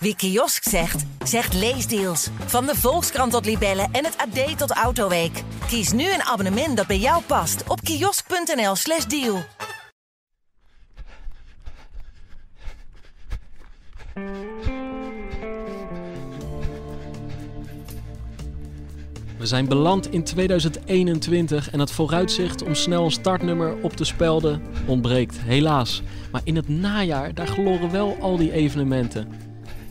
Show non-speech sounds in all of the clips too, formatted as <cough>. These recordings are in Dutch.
Wie kiosk zegt, zegt leesdeals. Van de Volkskrant tot Libellen en het AD tot Autoweek. Kies nu een abonnement dat bij jou past op kiosk.nl/slash deal. We zijn beland in 2021 en het vooruitzicht om snel een startnummer op te spelden ontbreekt, helaas. Maar in het najaar, daar gloren wel al die evenementen.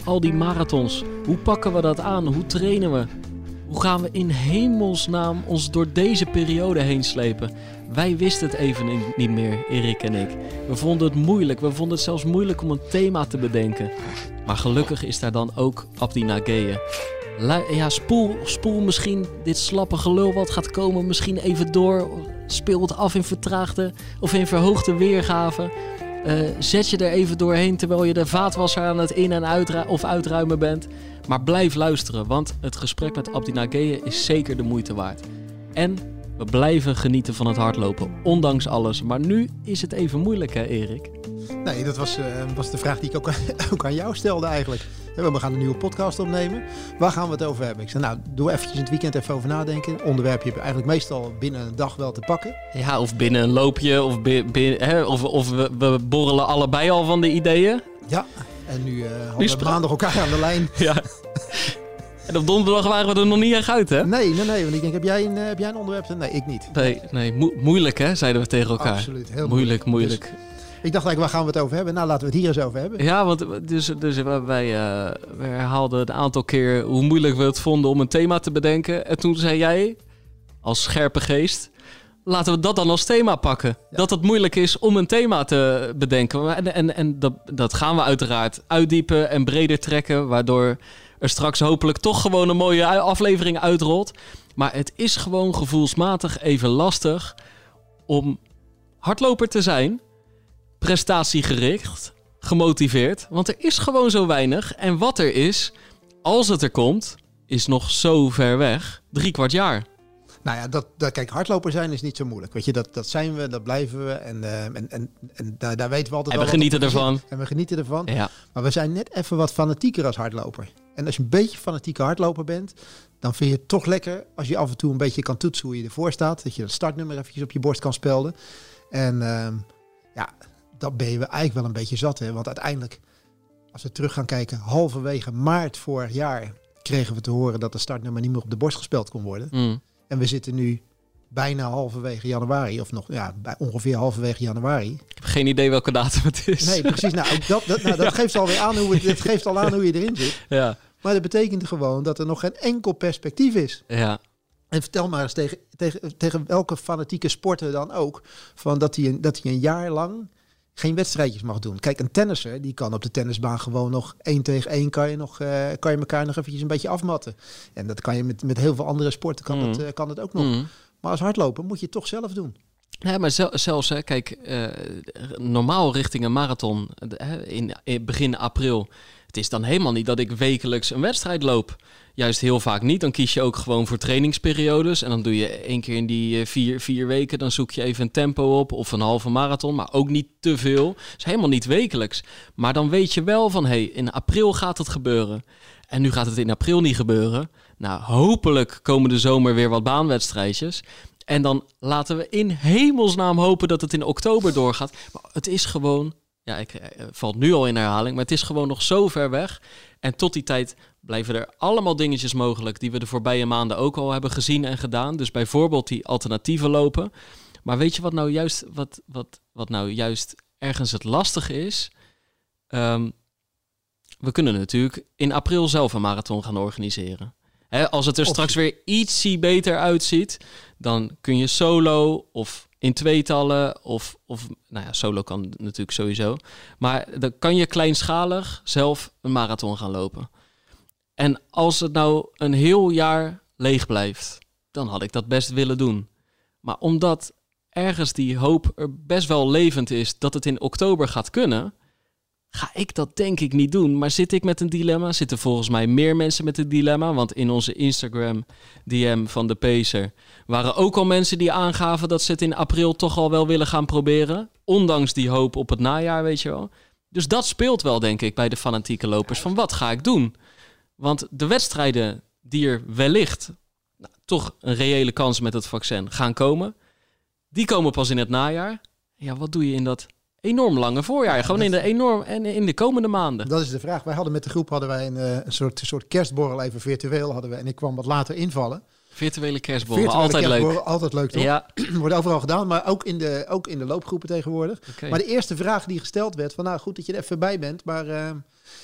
Al die marathons. Hoe pakken we dat aan? Hoe trainen we? Hoe gaan we in hemelsnaam ons door deze periode heen slepen? Wij wisten het even niet meer, Erik en ik. We vonden het moeilijk. We vonden het zelfs moeilijk om een thema te bedenken. Maar gelukkig is daar dan ook Abdi Nageye. Ja, spoel, spoel misschien dit slappe gelul wat gaat komen misschien even door. Speel het af in vertraagde of in verhoogde weergave. Eh, zet je er even doorheen terwijl je de vaatwasser aan het in- en uitru of uitruimen bent. Maar blijf luisteren, want het gesprek met Abdi Nageye is zeker de moeite waard. En we blijven genieten van het hardlopen, ondanks alles. Maar nu is het even moeilijk, hè, Erik? Nee, dat was, eh, was de vraag die ik ook, <laughs> ook aan jou stelde eigenlijk. We gaan een nieuwe podcast opnemen. Waar gaan we het over hebben? Ik zei, nou, doe eventjes in het weekend even over nadenken. Onderwerp je eigenlijk meestal binnen een dag wel te pakken. Ja, of binnen een loopje, of, bi- bi- hè, of, of we, we borrelen allebei al van de ideeën. Ja, en nu eh hadden Nu we maandag elkaar aan de lijn. <laughs> Ja. En op donderdag waren we er nog niet echt uit, hè? Nee, nee, nee. Want ik denk, heb jij een, eh, heb jij een onderwerp? Nee, ik niet. Nee, nee moe- moeilijk, hè, zeiden we tegen elkaar. Absoluut, heel moeilijk, moeilijk. Dus ik dacht eigenlijk, waar gaan we het over hebben? Nou, laten we het hier eens over hebben. Ja, want dus, dus wij, eh, we herhaalden een aantal keer hoe moeilijk we het vonden om een thema te bedenken. En toen zei jij, als scherpe geest, laten we dat dan als thema pakken. Dat het moeilijk is om een thema te bedenken. En, en, en dat, dat gaan we uiteraard uitdiepen en breder trekken, waardoor er straks hopelijk toch gewoon een mooie aflevering uitrolt. Maar het is gewoon gevoelsmatig even lastig om hardloper te zijn, prestatiegericht, gemotiveerd. Want er is gewoon zo weinig. En wat er is, als het er komt, is nog zo ver weg. Drie kwart jaar. Nou ja, dat, dat, kijk, hardloper zijn is niet zo moeilijk. Weet je, dat, dat zijn we, dat blijven we. En, eh, en, en, en daar, daar weten we altijd En we genieten ervan. En we genieten ervan. Ja. Maar we zijn net even wat fanatieker als hardloper. En als je een beetje fanatieke hardloper bent, dan vind je het toch lekker als je af en toe een beetje kan toetsen hoe je ervoor staat. Dat je dat startnummer eventjes op je borst kan spelden. En ehm, ja, dat ben je eigenlijk wel een beetje zat. Hè? Want uiteindelijk, als we terug gaan kijken, halverwege maart vorig jaar kregen we te horen dat de startnummer niet meer op de borst gespeld kon worden. Mm. En we zitten nu bijna halverwege januari, of nog ja, bij ongeveer halverwege januari. Ik heb geen idee welke datum het is. Nee, precies. Nou, dat, dat, nou, dat <laughs> geeft alweer aan hoe het, het geeft al aan hoe je erin zit. Ja, Maar dat betekent gewoon dat er nog geen enkel perspectief is. ja. En vertel maar eens tegen, tegen, tegen welke fanatieke sporter dan ook, van dat hij dat hij een jaar lang geen wedstrijdjes mag doen. Kijk, een tennisser, die kan op de tennisbaan gewoon nog één tegen één, kan je, nog, eh, kan je elkaar nog eventjes een beetje afmatten. En dat kan je met, met heel veel andere sporten, kan, Mm. het, eh, kan het ook nog. Mm. Maar als hardloper moet je het toch zelf doen. Nee, maar zel- zelfs, hè, kijk, eh, normaal richting een marathon in, in begin april. Het is dan helemaal niet dat ik wekelijks een wedstrijd loop. Juist heel vaak niet. Dan kies je ook gewoon voor trainingsperiodes. En dan doe je één keer in die eh, vier, vier weken. Dan zoek je even een tempo op of een halve marathon. Maar ook niet te veel. Is helemaal niet wekelijks. Maar dan weet je wel van, hé, hey, in april gaat het gebeuren. En nu gaat het in april niet gebeuren. Nou, hopelijk komen de zomer weer wat baanwedstrijdjes. En dan laten we in hemelsnaam hopen dat het in oktober doorgaat. Maar het is gewoon, ja, ik eh, valt nu al in herhaling, maar het is gewoon nog zo ver weg. En tot die tijd blijven er allemaal dingetjes mogelijk die we de voorbije maanden ook al hebben gezien en gedaan. Dus bijvoorbeeld die alternatieven lopen. Maar weet je wat nou juist, wat, wat, wat nou juist ergens het lastige is? Ehm, we kunnen natuurlijk in april zelf een marathon gaan organiseren. Hè, als het er straks weer ietsie beter uitziet, dan kun je solo of in tweetallen of, of nou ja, solo kan natuurlijk sowieso. Maar dan kan je kleinschalig zelf een marathon gaan lopen. En als het nou een heel jaar leeg blijft, dan had ik dat best willen doen. Maar omdat ergens die hoop er best wel levend is dat het in oktober gaat kunnen, ga ik dat denk ik niet doen. Maar zit ik met een dilemma? Zitten volgens mij meer mensen met een dilemma? Want in onze Instagram DM van de Pacer waren ook al mensen die aangaven dat ze het in april toch al wel willen gaan proberen. Ondanks die hoop op het najaar, weet je wel. Dus dat speelt wel, denk ik, bij de fanatieke lopers. Van wat ga ik doen? Want de wedstrijden die er wellicht nou, toch een reële kans met het vaccin gaan komen, die komen pas in het najaar. Ja, wat doe je in dat enorm lange voorjaar? Gewoon in de, enorm, en in de komende maanden. Dat is de vraag. Wij hadden met de groep hadden wij een, eh, een soort, soort kerstborrel even virtueel hadden we. En ik kwam wat later invallen. Virtuele kerstborrel, altijd leuk. Altijd leuk, toch? Ja. <clears throat> Wordt overal gedaan, maar ook in de, ook in de loopgroepen tegenwoordig. Maar de eerste vraag die gesteld werd, van nou goed dat je er even bij bent, maar eh,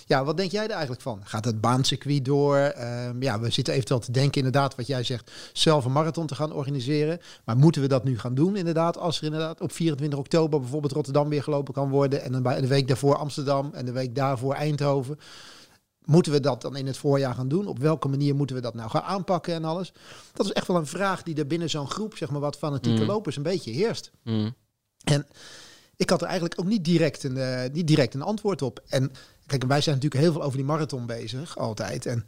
ja, wat denk jij er eigenlijk van? Gaat het baancircuit door? Ehm, ja, we zitten eventueel te denken inderdaad wat jij zegt, zelf een marathon te gaan organiseren. Maar moeten we dat nu gaan doen inderdaad, als er inderdaad op 24 oktober bijvoorbeeld Rotterdam weer gelopen kan worden en dan bij de week daarvoor Amsterdam en de week daarvoor Eindhoven. Moeten we dat dan in het voorjaar gaan doen? Op welke manier moeten we dat nou gaan aanpakken en alles? Dat is echt wel een vraag die er binnen zo'n groep, zeg maar, wat fanatieke Mm. lopers een beetje heerst. Mm. En ik had er eigenlijk ook niet direct een, eh, niet direct een antwoord op. En kijk, wij zijn natuurlijk heel veel over die marathon bezig, altijd. En,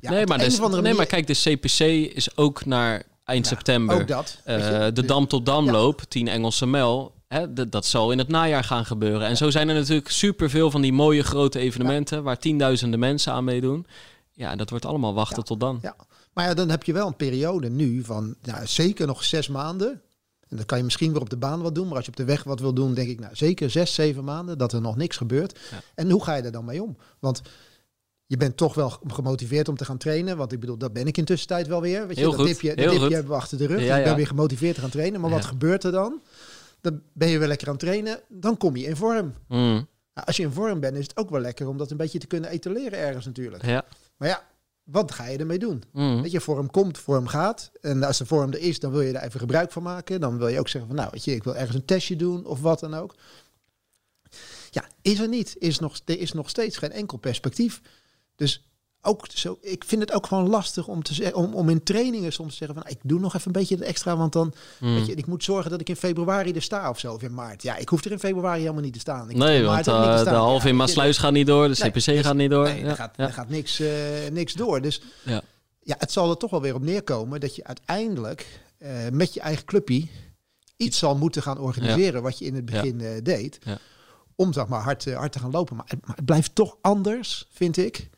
ja, nee, maar dus, nee, maar kijk, de CPC is ook naar eind Ja, september. Ook dat. Eh, de Dam tot Damloop, 10 Engelse mijl. Hè, dat zal in het najaar gaan gebeuren. En zo zijn er natuurlijk superveel van die mooie grote evenementen... waar tienduizenden mensen aan meedoen. Ja, dat wordt allemaal wachten tot dan. Ja. Maar ja, dan heb je wel een periode nu van ja, zeker nog zes maanden. En dan kan je misschien weer op de baan wat doen. Maar als je op de weg wat wil doen, denk ik, nou zeker zes, zeven maanden dat er nog niks gebeurt. Ja. En hoe ga je er dan mee om? Want je bent toch wel gemotiveerd om te gaan trainen. Want ik bedoel, dat ben ik in tussentijd wel weer. Weet je, Heel dat goed, dipje, dat dipje hebben we achter de rug. Ja, ik ben weer gemotiveerd te gaan trainen. Maar wat gebeurt er dan? Dan ben je weer lekker aan het trainen. Dan kom je in vorm. Mm, Nou, als je in vorm bent, is het ook wel lekker om dat een beetje te kunnen etaleren ergens natuurlijk. ja. Maar ja, wat ga je ermee doen? Mm. Weet je, vorm komt, vorm gaat. En als de vorm er is, dan wil je er even gebruik van maken. Dan wil je ook zeggen van, nou, weet je, ik wil ergens een testje doen of wat dan ook. Ja, is er niet. Is nog, er is nog steeds geen enkel perspectief. Dus ook zo, ik vind het ook gewoon lastig om, te om, om in trainingen soms te zeggen van, ik doe nog even een beetje het extra, want dan, Mm. weet je, ik moet zorgen dat ik in februari er sta of zo, of in maart. Ja, ik hoef er in februari helemaal niet te staan. Ik Nee, want niet te eh, de staan. halve Ja, in je, Maasluis gaat niet door, de Nee, CPC dus- gaat niet door. Nee, ja. er gaat, ja. er gaat niks, eh, niks door. Dus Ja. ja, het zal er toch wel weer op neerkomen dat je uiteindelijk eh, met je eigen clubje iets zal moeten gaan organiseren wat je in het begin deed. Ja. Om zeg maar hard, hard te gaan lopen. Maar het blijft toch anders, vind ik,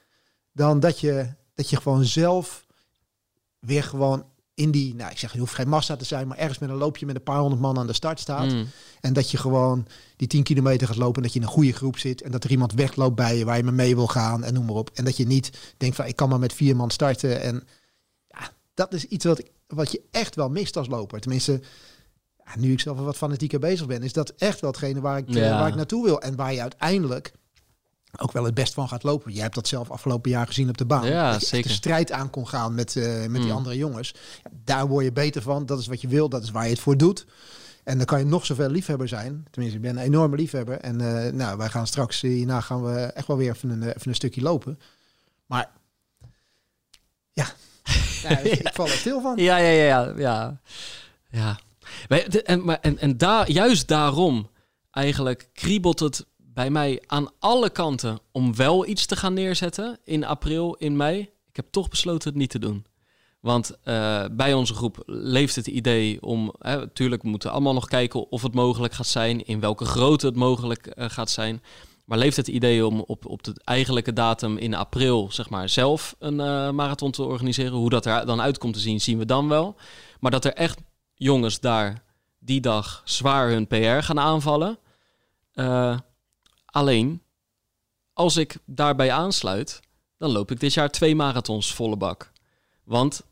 dan dat je, dat je gewoon zelf weer gewoon in die, nou ik zeg, je hoeft geen massa te zijn, maar ergens met een loopje met een paar honderd man aan de start staat. Mm. En dat je gewoon die 10 kilometer gaat lopen. En dat je in een goede groep zit. En dat er iemand wegloopt bij je waar je mee wil gaan. En noem maar op. En dat je niet denkt van ik kan maar met vier man starten. En ja, dat is iets wat, wat je echt wel mist als loper. Tenminste, ja, nu ik zelf wel wat fanatieker bezig ben. Is dat echt wel hetgene waar ik, Ja. waar ik naartoe wil. En waar je uiteindelijk ook wel het best van gaat lopen. Jij hebt dat zelf afgelopen jaar gezien op de baan. Ja, dat je de strijd aan kon gaan met, eh, met die Mm. andere jongens. Ja, daar word je beter van. Dat is wat je wil. Dat is waar je het voor doet. En dan kan je nog zoveel liefhebber zijn. Tenminste, ik ben een enorme liefhebber. En eh, nou, wij gaan straks eh, hierna gaan we echt wel weer even een, even een stukje lopen. Maar ja, <laughs> ja <laughs> ik val er stil van. Ja, ja, ja, ja. ja. En, maar, en, en daar, juist daarom eigenlijk kriebelt het bij mij aan alle kanten om wel iets te gaan neerzetten in april, in mei. Ik heb toch besloten het niet te doen. Want eh, bij onze groep leeft het idee om, hè, natuurlijk we moeten allemaal nog kijken of het mogelijk gaat zijn, in welke grootte het mogelijk eh, gaat zijn. Maar leeft het idee om op, op de eigenlijke datum in april, zeg maar, zelf een eh, marathon te organiseren? Hoe dat er dan uitkomt te zien, zien we dan wel. Maar dat er echt jongens daar die dag zwaar hun PR gaan aanvallen. Alleen, als ik daarbij aansluit, dan loop ik dit jaar twee marathons volle bak. Want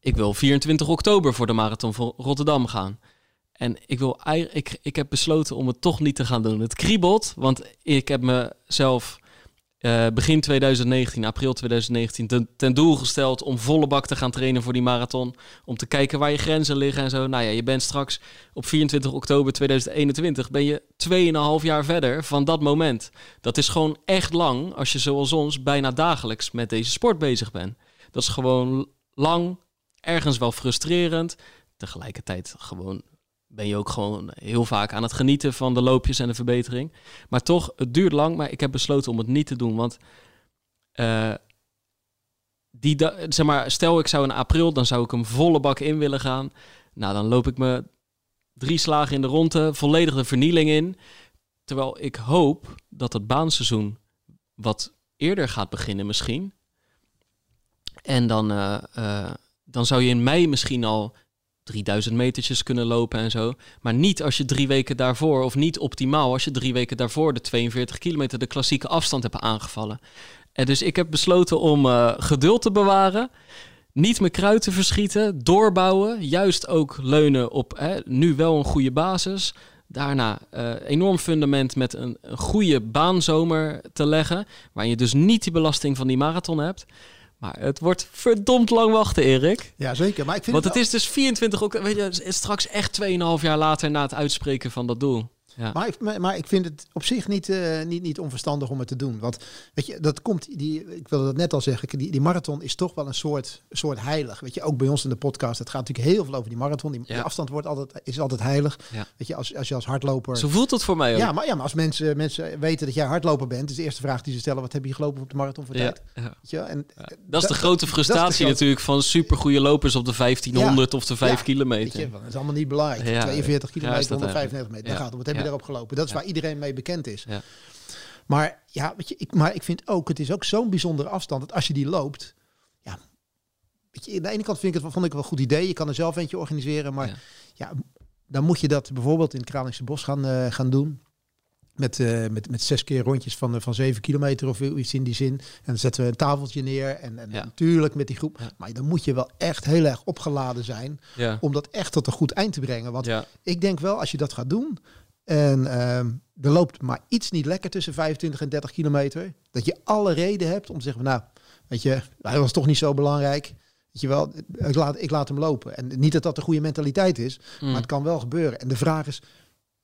ik wil 24 oktober voor de marathon van Rotterdam gaan. En ik, wil, ik, ik heb besloten om het toch niet te gaan doen. Het kriebelt, want ik heb mezelf eh, begin 2019, april 2019, ten, ten doel gesteld om volle bak te gaan trainen voor die marathon. Om te kijken waar je grenzen liggen en zo. Nou ja, je bent straks op 24 oktober 2021 ben je 2,5 jaar verder van dat moment. Dat is gewoon echt lang als je zoals ons bijna dagelijks met deze sport bezig bent. Dat is gewoon lang, ergens wel frustrerend. Tegelijkertijd gewoon ben je ook gewoon heel vaak aan het genieten van de loopjes en de verbetering. Maar toch, het duurt lang, maar ik heb besloten om het niet te doen. Want eh, die zeg maar, stel ik zou in april, dan zou ik hem volle bak in willen gaan. Nou, dan loop ik me drie slagen in de ronde, volledig de vernieling in. terwijl ik hoop dat het baanseizoen wat eerder gaat beginnen misschien. En dan, eh, eh, dan zou je in mei misschien al 3000 metertjes kunnen lopen en zo. Maar niet als je drie weken daarvoor, of niet optimaal als je drie weken daarvoor de 42 kilometer, de klassieke afstand hebt aangevallen. En dus ik heb besloten om eh, geduld te bewaren. Niet mijn kruid te verschieten, doorbouwen. Juist ook leunen op hè, nu wel een goede basis. Daarna uh, enorm fundament met een, een goede baanzomer te leggen. Waar je dus niet die belasting van die marathon hebt. Maar het wordt verdomd lang wachten, Erik. Ja, zeker. Maar ik vind Want het, is dus 24 ook, weet je, straks echt 2,5 jaar later na het uitspreken van dat doel. Ja. Maar, ik, maar, ik vind het op zich niet, uh, niet, niet onverstandig om het te doen. Want weet je, dat komt, die, ik wilde dat net al zeggen, die, die marathon is toch wel een soort, soort heilig. Weet je, ook bij ons in de podcast, het gaat natuurlijk heel veel over die marathon. Die, ja. die afstand wordt altijd, is altijd heilig. Ja. Weet je, als, als je als hardloper... Zo voelt het voor mij ook. Ja, maar, ja, maar als mensen, mensen weten dat jij hardloper bent, is de eerste vraag die ze stellen, wat heb je gelopen op de marathon voor tijd? Weet je, en, dat is de grote frustratie de grote... natuurlijk van supergoeie lopers op de 1500 of de 5 kilometer. Je, dat is allemaal niet belangrijk. 42 kilometer, 195 meter, daar gaat het. Wat heb je daarop gelopen? Dat is waar iedereen mee bekend is. Ja. Maar ja, weet je, ik, maar ik vind ook, het is ook zo'n bijzondere afstand dat als je die loopt, ja, weet je, aan de ene kant vind ik het, vond ik wel een goed idee. Je kan er zelf eentje organiseren, maar ja, ja dan moet je dat bijvoorbeeld in het Kralingse Bos gaan, uh, gaan doen. Met, uh, met, met zes keer rondjes van, uh, van zeven kilometer of iets in die zin. En dan zetten we een tafeltje neer. En, en ja. natuurlijk met die groep. Ja. Maar dan moet je wel echt heel erg opgeladen zijn. Ja. Om dat echt tot een goed eind te brengen. Want ik denk wel, als je dat gaat doen. En uh, er loopt maar iets niet lekker tussen 25 en 30 kilometer. Dat je alle reden hebt om te zeggen, nou, weet je, hij was toch niet zo belangrijk. Weet je wel, ik laat, ik laat hem lopen. En niet dat dat de goede mentaliteit is, mm. maar het kan wel gebeuren. En de vraag is,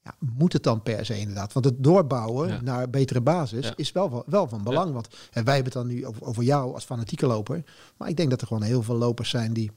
ja, moet het dan per se inderdaad? Want het doorbouwen ja. naar betere basis ja. is wel, wel van belang. Want en wij hebben het dan nu over, over jou als fanatieke loper. Maar ik denk dat er gewoon heel veel lopers zijn die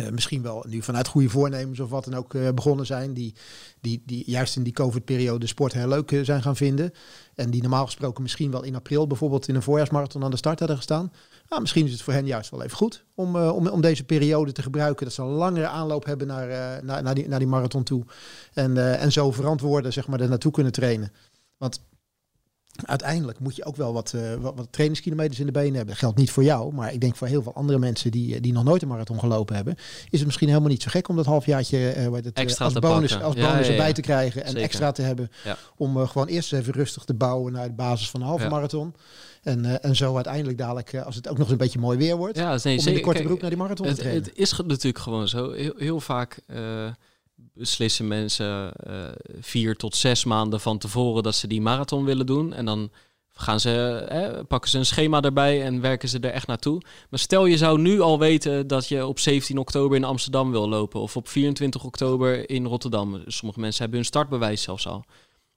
uh, misschien wel nu vanuit goede voornemens of wat dan ook uh, begonnen zijn. Die, die, die juist in die COVID-periode sport heel leuk uh, zijn gaan vinden. En die normaal gesproken misschien wel in april bijvoorbeeld in een voorjaarsmarathon aan de start hadden gestaan. Nou, misschien is het voor hen juist wel even goed om, om, om deze periode te gebruiken. Dat ze een langere aanloop hebben naar, naar, naar, die, naar die marathon toe. En, en zo verantwoorden zeg maar, er naartoe kunnen trainen. Want uiteindelijk moet je ook wel wat, uh, wat, wat, trainingskilometers in de benen hebben. Dat geldt niet voor jou, maar ik denk voor heel veel andere mensen die, die nog nooit een marathon gelopen hebben, is het misschien helemaal niet zo gek om dat halfjaartje uh, het, extra als bonus, als bonus ja, ja, ja. erbij te krijgen en Zeker. extra te hebben. Om uh, gewoon eerst even rustig te bouwen naar de basis van een halve marathon. En, uh, en zo uiteindelijk dadelijk, uh, als het ook nog eens een beetje mooi weer wordt, ja, nee, om in de korte broek naar die marathon het, te trainen. Het is natuurlijk gewoon zo. Heel, heel vaak uh, beslissen mensen vier tot zes maanden van tevoren dat ze die marathon willen doen. En dan gaan ze, hè, pakken ze een schema erbij en werken ze er echt naartoe. Maar stel je zou nu al weten dat je op 17 oktober in Amsterdam wil lopen of op 24 oktober in Rotterdam. Sommige mensen hebben hun startbewijs zelfs al.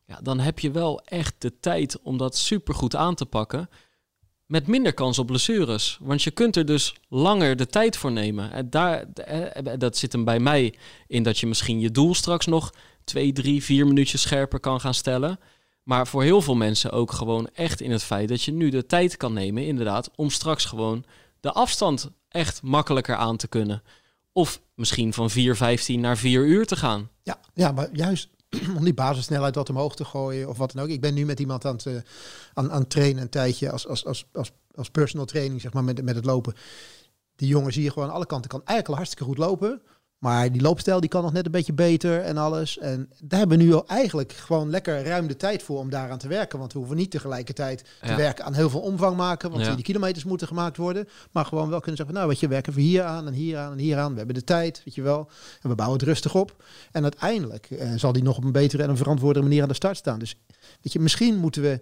Ja, dan heb je wel echt de tijd om dat supergoed aan te pakken. Met minder kans op blessures. Want je kunt er dus langer de tijd voor nemen. En daar, dat zit hem bij mij in dat je misschien je doel straks nog twee, drie, vier minuutjes scherper kan gaan stellen. Maar voor heel veel mensen ook gewoon echt in het feit dat je nu de tijd kan nemen, inderdaad, om straks gewoon de afstand echt makkelijker aan te kunnen. Of misschien van 4.15 naar 4 uur te gaan. Ja, ja maar juist <clears throat> om die basissnelheid wat omhoog te gooien of wat dan ook. Ik ben nu met iemand aan het, uh, aan, aan trainen een tijdje als, als, als, als, als personal training, zeg maar, met, met het lopen. Die jongen zie je gewoon aan alle kanten kan eigenlijk al hartstikke goed lopen. Maar die loopstijl die kan nog net een beetje beter en alles. En daar hebben we nu al eigenlijk gewoon lekker ruim de tijd voor om daaraan te werken. Want we hoeven niet tegelijkertijd ja. te werken aan heel veel omvang maken. Want ja. die kilometers moeten gemaakt worden. Maar gewoon wel kunnen zeggen, nou weet je, werken we hier aan en hier aan en hier aan. We hebben de tijd, weet je wel. En we bouwen het rustig op. En uiteindelijk eh, zal die nog op een betere en een verantwoorde manier aan de start staan. Dus weet je, misschien moeten we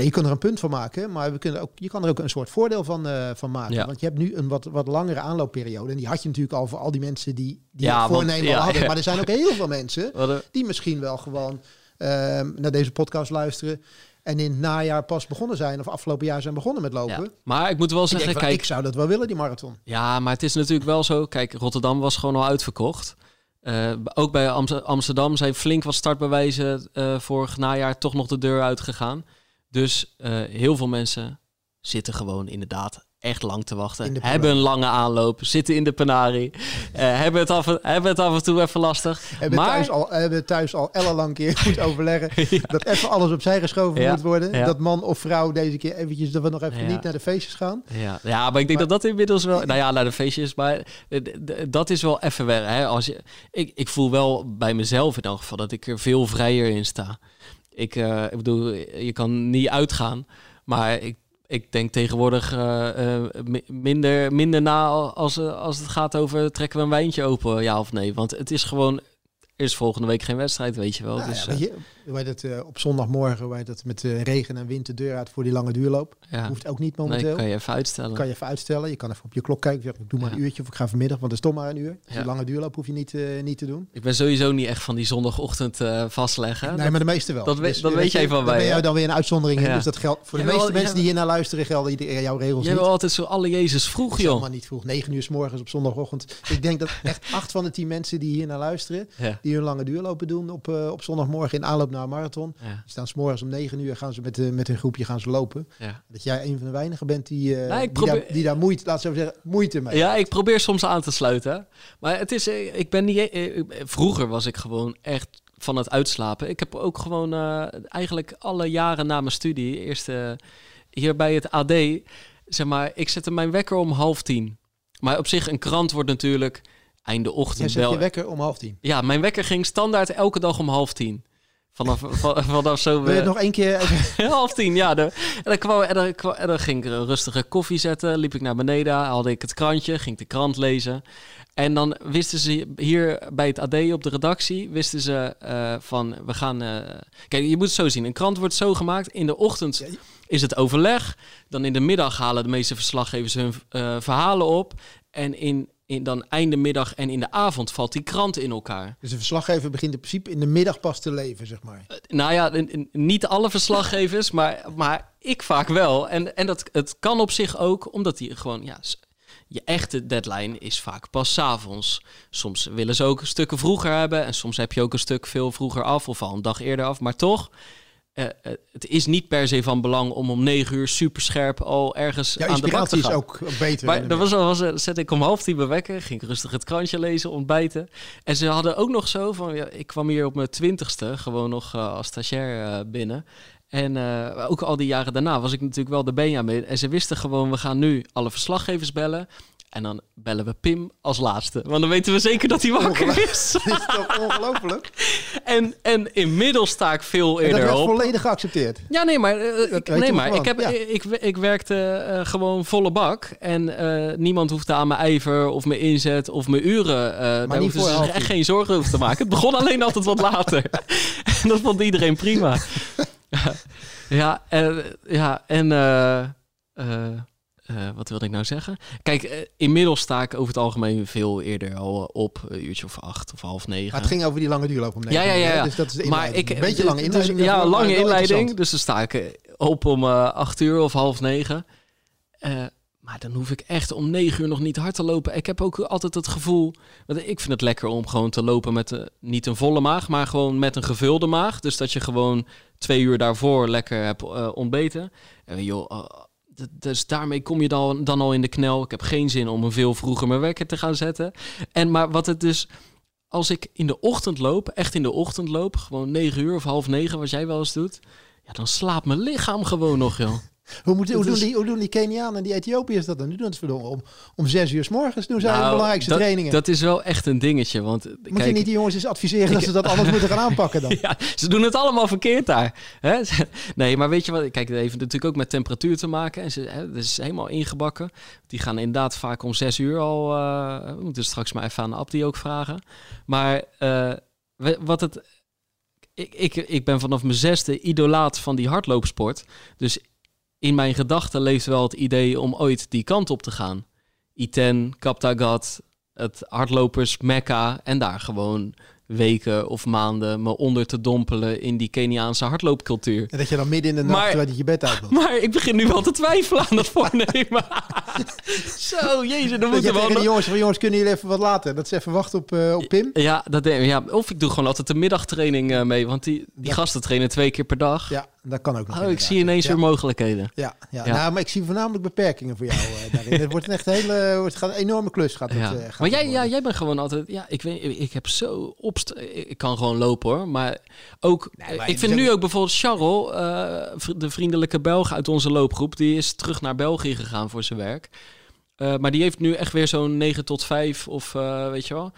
je kan er een punt van maken, maar we kunnen ook, je kan er ook een soort voordeel van, uh, van maken. Ja. Want je hebt nu een wat, wat langere aanloopperiode. En die had je natuurlijk al voor al die mensen die, die ja, voornemen want, ja, hadden. Maar er zijn ook heel veel mensen <laughs> die misschien wel gewoon uh, naar deze podcast luisteren. En in het najaar pas begonnen zijn, of afgelopen jaar zijn begonnen met lopen. Ja. Maar ik moet wel zeggen, ik kijk, ik zou dat wel willen, die marathon. Ja, maar het is natuurlijk wel zo. Kijk, Rotterdam was gewoon al uitverkocht. Uh, ook bij Amsterdam zijn flink wat startbewijzen uh, vorig najaar toch nog de deur uitgegaan. Dus uh, heel veel mensen zitten gewoon inderdaad echt lang te wachten. Hebben een lange aanloop, zitten in de Panari. <laughs> eh, hebben, het af, en- hebben het af en toe even lastig. Hebben maar thuis al, hebben thuis al ellenlang keer moeten <laughs> overleggen. Dat even alles opzij geschoven Ja, moet worden. ja. Dat man of vrouw deze keer eventjes dat we nog even niet naar de feestjes gaan. Ja, ja, maar ik denk dat dat inmiddels wel... Nou ja, naar de feestjes, maar eh, dat is wel even weg. Hè? Als je, ik, ik voel wel bij mezelf in elk geval dat ik er veel vrijer in sta. Ik, eh, ik bedoel, je kan niet uitgaan, maar ik, ik denk tegenwoordig eh, eh, mi- minder, minder na als, als het gaat over trekken we een wijntje open, ja of nee. Want het is gewoon, er is volgende week geen wedstrijd, weet je wel. Nou dus, ja, je, heet het, eh, op zondagmorgen waar dat met regen en wind de deur uit voor die lange duurloop. ja. Hoeft ook niet nee, momenteel. kan je even uitstellen. kan je even uitstellen. Je kan even op je klok kijken. Ik doe maar Ja. een uurtje of ik ga vanmiddag, want het is toch maar een uur. Dus Ja. die lange duurloop hoef je niet, eh, niet te doen. Ik ben sowieso niet echt van die zondagochtend eh, vastleggen. nee, maar de meeste wel. dat weet- dat weet je, jij van mij, ben jij hè? dan weer een uitzondering. Dus dat geldt voor de meeste mensen die hier naar luisteren, gelden ieder- jouw regels Jij wil altijd zo alle Jezus vroeg, joh. allemaal niet vroeg. 9 uur s morgens op zondagochtend. Ik denk dat echt acht van de tien mensen die hier naar luisteren, die hun lange duurlopen doen op, op zondagmorgen in aanloop naar een marathon. Ja, Die staan s morgens om 9 uur gaan ze met, eh, met een groepje gaan ze lopen. ja. Dat jij een van de weinigen bent die, daar, probeer- die daar moeite, laat zo zeggen, moeite mee. ja, ik probeer soms aan te sluiten. Maar het is, eh, ik ben niet. eh, Vroeger was ik gewoon echt van het uitslapen. Ik heb ook gewoon eigenlijk alle jaren na mijn studie, eerst hier bij het AD, zeg maar, ik zette mijn wekker om half tien. Maar op zich, een krant wordt natuurlijk einde ochtend zet je wekker om half tien. Ja, mijn wekker ging standaard elke dag om half tien. Vanaf, van- vanaf zo. Wil je eh, het nog één keer. <laughs> Half tien, ja. De, en, dan kwam, en, dan, kwam- en dan ging ik een rustige koffie zetten. Liep ik naar beneden, haalde ik het krantje, ging ik de krant lezen. En dan wisten ze hier bij het AD op de redactie, wisten ze eh, van, we gaan... eh, kijk, je moet het zo zien. Een krant wordt zo gemaakt. In de ochtend is het overleg. Dan in de middag halen de meeste verslaggevers hun verhalen op. En in, in dan einde middag en in de avond valt die krant in elkaar. Dus de verslaggever begint in principe in de middag pas te leven, zeg maar. Nou ja, niet alle verslaggevers, maar, maar ik vaak wel. En, en dat, het kan op zich ook, omdat die gewoon, ja, je echte deadline is vaak pas 's avonds. Soms willen ze ook stukken vroeger hebben en soms heb je ook een stuk veel vroeger af of al een dag eerder af. Maar toch, eh, eh, het is niet per se van belang om om negen uur super scherp al ergens Ja, aan de bak te is gaan. ook ook beter. Maar dat was, al- was, zette ik om half tien mijn wekker, ging ik rustig het krantje lezen, ontbijten. En ze hadden ook nog zo van, ja, ik kwam hier op mijn twintigste gewoon nog eh, als stagiair binnen. En ook al die jaren daarna was ik natuurlijk wel de Benjamin. En ze wisten gewoon, we gaan nu alle verslaggevers bellen. En dan bellen we Pim als laatste. Want dan weten we zeker dat hij wakker is. <laughs> Dit is toch ongelooflijk? en, en inmiddels sta ik veel En dat eerder werd op. volledig geaccepteerd. Ja, nee, maar, eh, Dat ik, nee, maar ik, heb, ja. ik, ik werkte eh, gewoon volle bak. En eh, niemand hoefde aan mijn ijver of mijn inzet of mijn uren. daar hoefden ze zich echt geen zorgen over te maken. Het begon alleen altijd wat later. <laughs> en dat vond iedereen prima. <laughs> ja, en, ja, en eh, eh, eh, wat wilde ik nou zeggen? Kijk, eh, inmiddels sta ik over het algemeen veel eerder al op. Een uurtje of acht of half negen. Maar het ging over die lange duurloop om Ja, negen ja, ja, ja. Dus dat is de Maar ik, Een beetje lange dus- inleiding. ja, daarvoor, maar lange inleiding. Dus dan sta ik eh, op om eh, acht uur of half negen. Eh, maar dan hoef ik echt om negen uur nog niet hard te lopen. Ik heb ook altijd het gevoel... Want ik vind het lekker om gewoon te lopen met eh, niet een volle maag... maar gewoon met een gevulde maag. Dus dat je gewoon twee uur daarvoor lekker hebt eh, ontbeten. En joh... dus daarmee kom je dan, dan al in de knel. Ik heb geen zin om een veel vroeger mijn wekker te gaan zetten. En maar wat het dus als ik in de ochtend loop, echt in de ochtend loop, gewoon 9 uur of half negen, wat jij wel eens doet, ja, dan slaapt mijn lichaam gewoon nog, joh. Hoe, moet, hoe, Dat doen die, hoe doen die Kenianen en die Ethiopiërs dat dan? Die doen het verdomme om, om zes uur s morgens doen zij de Nou, belangrijkste dat, trainingen. Dat is wel echt een dingetje, want moet kijk, je niet die jongens eens adviseren dat ze dat anders moeten gaan aanpakken dan? <laughs> Ja, ze doen het allemaal verkeerd daar. Hè? <laughs> Nee, maar weet je wat? Kijk, het heeft natuurlijk ook met temperatuur te maken. En ze, hè, het is helemaal ingebakken. Die gaan inderdaad vaak om zes uur al. eh, we moeten straks maar even aan Abdi ook vragen. Maar eh, wat het. Ik, ik, ik ben vanaf mijn zesde idolaat van die hardloopsport. Dus in mijn gedachten leeft wel het idee om ooit die kant op te gaan. Iten, Kaptagat, het hardlopers Mekka en daar gewoon weken of maanden me onder te dompelen in die Keniaanse hardloopcultuur. En dat je dan midden in de nacht Maar- terwijl je je bed uit wilt. <laughs> Maar ik begin nu wel te twijfelen aan dat voornemen. <laughs> Zo, jezus, dan moeten we jongens van jongens, kunnen jullie even wat later? Dat ze even wachten op, eh, op Pim. Ja, dat. Ja, of ik doe gewoon altijd de middagtraining eh, mee, want die, die Ja. gasten trainen twee keer per dag. Ja. Dat kan ook nog. Oh, ik zie ineens weer mogelijkheden. Ja, ja. Nou, maar ik zie voornamelijk beperkingen voor jou eh, daarin. Het wordt een echt hele, wordt, gaat een enorme klus. Gaat het, eh, gaat maar het jij, ja, jij bent gewoon altijd. Ja, ik weet, ik heb zo opst. Ik kan gewoon lopen hoor. Maar ook. Nee, maar ik vind nu ook bijvoorbeeld Charles, eh, de vriendelijke Belg uit onze loopgroep, die is terug naar België gegaan voor zijn werk. Maar die heeft nu echt weer zo'n 9 tot 5 of weet je wel.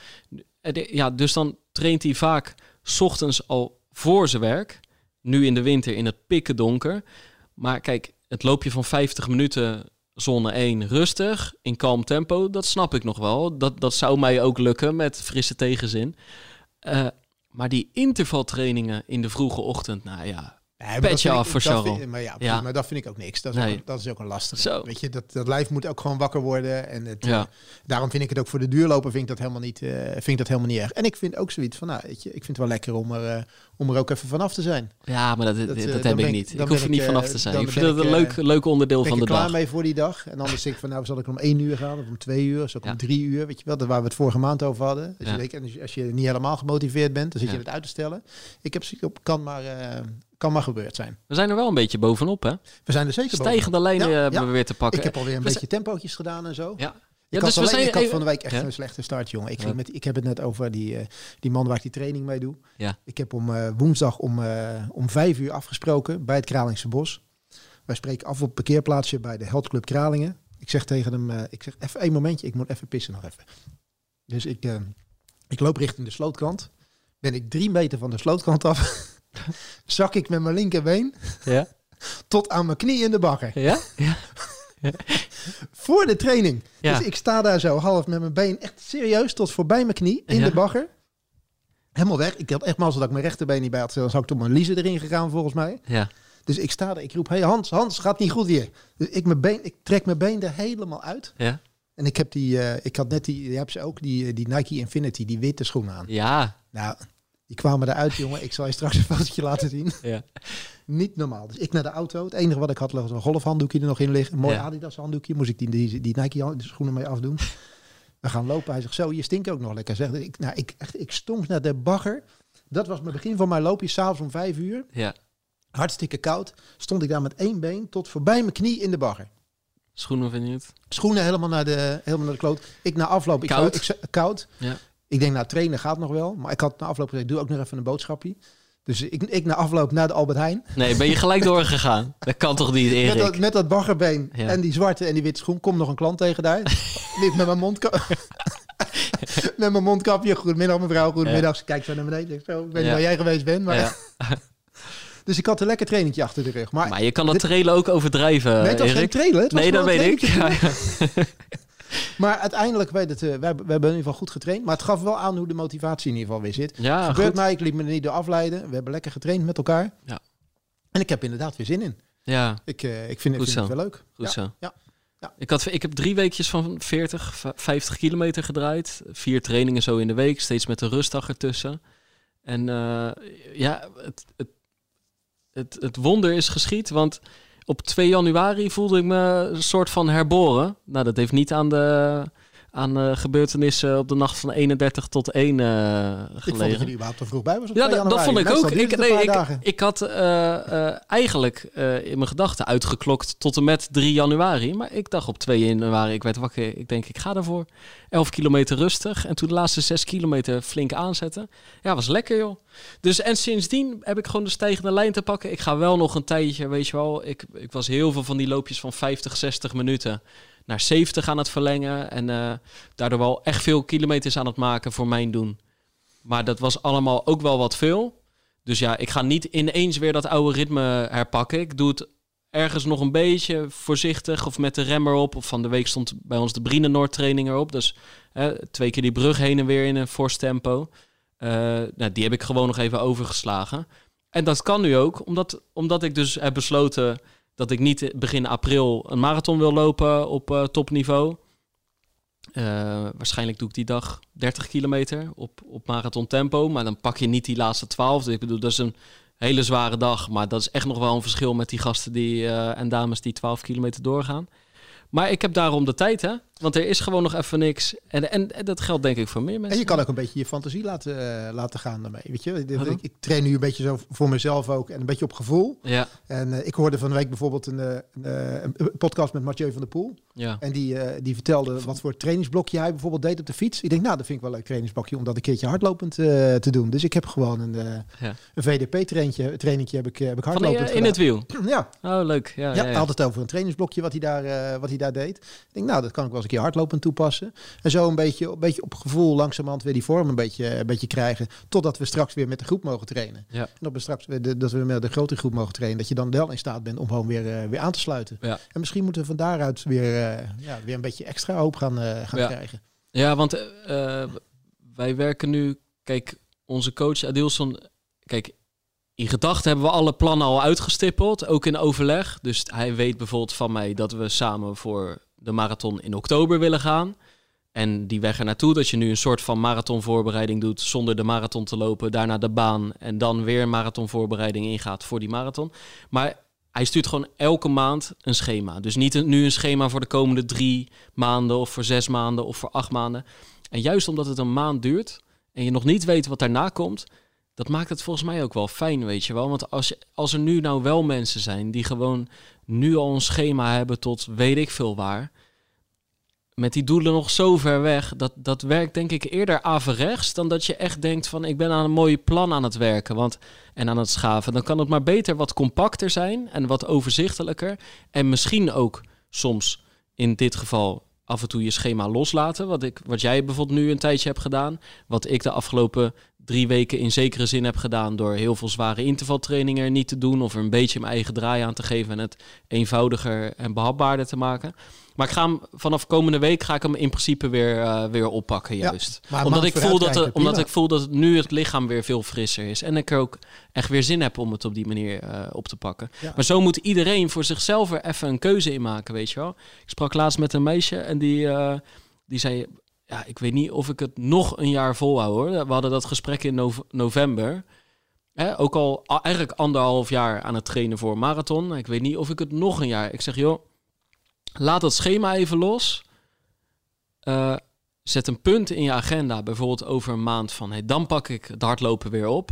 Ja, dus dan traint hij vaak 's ochtends al voor zijn werk. Nu in de winter in het pikken donker. Maar kijk, het loopje van 50 minuten zone 1 rustig, in kalm tempo, dat snap ik nog wel. Dat, dat zou mij ook lukken met frisse tegenzin. Eh, maar die intervaltrainingen in de vroege ochtend, nou ja, Nee, Petje dat af ik- voor dat vind- Maar ja, maar dat vind ik ook niks. Dat is, Nee. ook, dat is ook een lastige. Zo. Weet je, dat, dat lijf moet ook gewoon wakker worden. En het, Ja. eh, daarom vind ik het ook voor de duurlopen vind ik dat helemaal niet, eh, vind ik dat helemaal niet erg. En ik vind ook zoiets van, nou, weet je, ik vind het wel lekker om er, eh, om er ook even vanaf te zijn. ja maar dat, dat, Dat, dat heb ik ben ik- niet. Ik hoef ben er niet ik, vanaf te zijn. Ik ben vind het een ik, leuk, leuk onderdeel Ben van ik de er klaar dag. mee voor die dag. En anders denk ik van, nou, zal ik om één uur gaan of om twee uur, ik Ja. om drie uur, weet je wel, dat waar we het vorige maand over hadden. Dus je weet, als je- niet helemaal gemotiveerd bent, dan zit je het uit te stellen. Ik heb kan maar, kan maar gebeurd zijn. We zijn er wel een beetje bovenop, hè? We zijn er zeker bovenop. Stijgende lijnen hebben ja. we weer te pakken. Ik heb alweer een We beetje tempootjes gedaan en zo. Ja. Ik, Ja, had dus we alleen, zijn ik had van de week echt Ja. een slechte start, jongen. Ik, Ja. ging met, ik heb het net over die, eh, die man waar ik die training mee doe. Ja. Ik heb om eh, woensdag om, eh, om vijf uur afgesproken bij het Kralingse Bos. Wij spreken af op het parkeerplaatsje bij de Held Club Kralingen. Ik zeg tegen hem, ik zeg even één momentje, ik moet even pissen nog even. Dus ik, ik loop richting de slootkant. Ben ik drie meter van de slootkant af. <laughs> <laughs> zak ik met mijn linkerbeen Ja? <laughs> tot aan mijn knie in de bagger. Ja? Ja? <laughs> Voor de training. Ja. Dus ik sta daar zo half met mijn been echt serieus tot voorbij mijn knie in Ja. de bagger. Helemaal weg. Ik had echt mazzel dat ik mijn rechterbeen niet bij had. Dan zou ik toch mijn liezen erin gegaan volgens mij. Ja. Dus ik sta er. Ik roep, hey Hans, Hans, gaat niet goed hier. Dus ik, mijn been, ik trek mijn been er helemaal uit. Ja? En ik heb die, eh, ik had net die, die heb ze ook, die, eh, die Nike Infinity, die witte schoenen aan. Ja. Nou, die kwamen eruit, jongen. Ik zal je straks een fotootje laten zien. <laughs> Ja. Niet normaal. Dus ik naar de auto. Het enige wat ik had was een golfhanddoekje er nog in liggen. Een mooi Ja. Adidas handdoekje. Moest ik die, die, die Nike schoenen mee afdoen. We gaan lopen. Hij zegt zo, je stinkt ook nog lekker. Zeg, ik, nou, ik, echt, ik stonk naar de bagger. Dat was mijn begin van mijn loopje. S'avonds om vijf uur. Ja. Hartstikke koud. Stond ik daar met één been tot voorbij mijn knie in de bagger. Schoenen vind je het? Schoenen helemaal naar de, helemaal naar de kloot. Ik na afloop. Ik Koud? Ik, zou- koud. Ja. Ik denk, nou, trainen gaat nog wel. Maar ik had na afloop gezegd, doe ook nog even een boodschapje. Dus ik, ik na afloop naar de Albert Heijn. Nee, ben je gelijk doorgegaan? <laughs> Dat kan toch niet, Met Erik? dat, met dat baggerbeen Ja. en die zwarte en die witte schoen. Komt nog een klant tegen daar. <laughs> Liep met mijn mondkap. <laughs> met mijn mondkapje. Goedemiddag mevrouw, goedemiddag. Ze kijkt zo naar beneden. Ik, zo, ik weet niet Ja. waar jij geweest bent. Maar, Ja. Dus ik had een lekker trainingje achter de rug. Maar, Maar je kan dat trailen ook overdrijven, nee, het was geen trailer. Nee, dat weet ik. Maar uiteindelijk, weet het, eh, we, hebben, we hebben in ieder geval goed getraind. Maar het gaf wel aan hoe de motivatie in ieder geval weer zit. Ja, Gebeurt goed. mij, ik liet me er niet door afleiden. We hebben lekker getraind met elkaar. Ja. En ik heb inderdaad weer zin in. Ja, Ik, eh, ik vind, het wel leuk. goed ja. zo. ja, ja. Ik, had, ik heb drie weekjes van 40, v- 50 kilometer gedraaid. Vier trainingen zo in de week, steeds met een rustdag ertussen. En eh, ja, het, het, het, het wonder is geschied, want op 2 januari voelde ik me een soort van herboren. Nou, dat heeft niet aan de, aan de gebeurtenissen op de nacht van 31 tot 1 eh Ik vond dat gelegen. je er überhaupt te vroeg bij was op Ja, 2 dat, vond ik ook. Ik, nee, ik, ik had eh, eh, eigenlijk eh, in mijn gedachten uitgeklokt tot en met 3 januari. Maar ik dacht op 2 januari, ik werd wakker. Ik denk, ik ga ervoor. 11 kilometer rustig. En toen de laatste 6 kilometer flink aanzetten. Ja, was lekker joh. Dus en sindsdien heb ik gewoon de stijgende lijn te pakken. Ik ga wel nog een tijdje, weet je wel. Ik, ik was heel veel van die loopjes van 50, 60 minuten naar 70 aan het verlengen. En eh, daardoor wel echt veel kilometers aan het maken voor mijn doen. Maar dat was allemaal ook wel wat veel. Dus ja, ik ga niet ineens weer dat oude ritme herpakken. Ik doe het ergens nog een beetje voorzichtig of met de remmer op. Of van de week stond bij ons de Brienenoord training erop. Dus twee keer die brug heen en weer in een fors. Eh, nou, die heb ik gewoon nog even overgeslagen. En dat kan nu ook, omdat, omdat ik dus heb besloten dat ik niet begin april een marathon wil lopen op eh, topniveau. Eh, waarschijnlijk doe ik die dag 30 kilometer op, op marathon tempo. Maar dan pak je niet die laatste 12. Dus ik bedoel, dat is een hele zware dag. Maar dat is echt nog wel een verschil met die gasten die, eh, en dames die 12 kilometer doorgaan. Maar ik heb daarom de tijd, hè? Want er is gewoon nog even niks. En, en, en dat geldt denk ik voor meer mensen. En je kan ook een beetje je fantasie laten, eh, laten gaan daarmee. Weet je, ik, ik, ik train nu een beetje zo voor mezelf ook en een beetje op gevoel. Ja, En eh, ik hoorde van de week bijvoorbeeld een, eh, een, podcast met Mathieu van der Poel. ja. En die, die vertelde wat voor trainingsblokje hij bijvoorbeeld deed op de fiets. Ik denk, nou, dat vind ik wel een leuk trainingsblokje om dat een keertje hardlopend te doen. Dus ik heb gewoon een, Ja. een VDP-trainingje trainingje heb ik, heb ik Van, hardlopend in, in het wiel. Ja, Oh, leuk. Ja, ja, ja, hij ja. had het over een trainingsblokje wat hij daar, wat hij daar deed. Ik denk, nou, dat kan ik wel eens een keer hardlopend toepassen. En zo een beetje, een beetje op gevoel langzamerhand weer die vorm een beetje, een beetje krijgen. Totdat we straks weer met de groep mogen trainen. Ja. En dat we straks weer de, dat we met de grote groep mogen trainen. Dat je dan wel in staat bent om gewoon weer, eh, weer aan te sluiten. Ja. En misschien moeten we van daaruit weer, eh, ja, weer een beetje extra hoop gaan, eh, gaan Ja. krijgen. Ja, want wij werken nu... Kijk, onze coach Adilson... Kijk, in gedachten hebben we alle plannen al uitgestippeld. Ook in overleg. Dus hij weet bijvoorbeeld van mij dat we samen voor de marathon in oktober willen gaan. En die weg er naartoe, dat je nu een soort van marathonvoorbereiding doet zonder de marathon te lopen, daarna de baan en dan weer marathonvoorbereiding ingaat voor die marathon. Maar hij stuurt gewoon elke maand een schema. Dus niet nu een schema voor de komende drie maanden of voor zes maanden of voor acht maanden. En juist omdat het een maand duurt en je nog niet weet wat daarna komt, dat maakt het volgens mij ook wel fijn, weet je wel. Want als, je, als er nu nou wel mensen zijn die gewoon nu al een schema hebben tot weet ik veel waar, met die doelen nog zo ver weg, dat, dat werkt denk ik eerder averechts dan dat je echt denkt van ik ben aan een mooie plan aan het werken want, en aan het schaven. Dan kan het maar beter wat compacter zijn en wat overzichtelijker. En misschien ook soms in dit geval af en toe je schema loslaten. Wat, ik, wat jij bijvoorbeeld nu een tijdje hebt gedaan. Wat ik de afgelopen drie weken in zekere zin heb gedaan door heel veel zware intervaltrainingen er niet te doen. Of er een beetje mijn eigen draai aan te geven en het eenvoudiger en behapbaarder te maken. Maar ik ga hem vanaf komende week ga ik hem in principe weer, eh, weer oppakken, juist. omdat ik, voel dat, het- omdat ik voel dat het nu het lichaam weer veel frisser is. En ik er ook echt weer zin heb om het op die manier eh, op te pakken. Ja. Maar zo moet iedereen voor zichzelf er even een keuze in maken, weet je wel. Ik sprak laatst met een meisje en die, eh, die zei... Ja, ik weet niet of ik het nog een jaar volhoud, hoor. We hadden dat gesprek in nov- november. Hè, ook al eigenlijk anderhalf jaar aan het trainen voor een marathon. Ik weet niet of ik het nog een jaar... Ik zeg, joh, laat dat schema even los. Eh, zet een punt in je agenda, bijvoorbeeld over een maand van... Hey, dan pak ik het hardlopen weer op.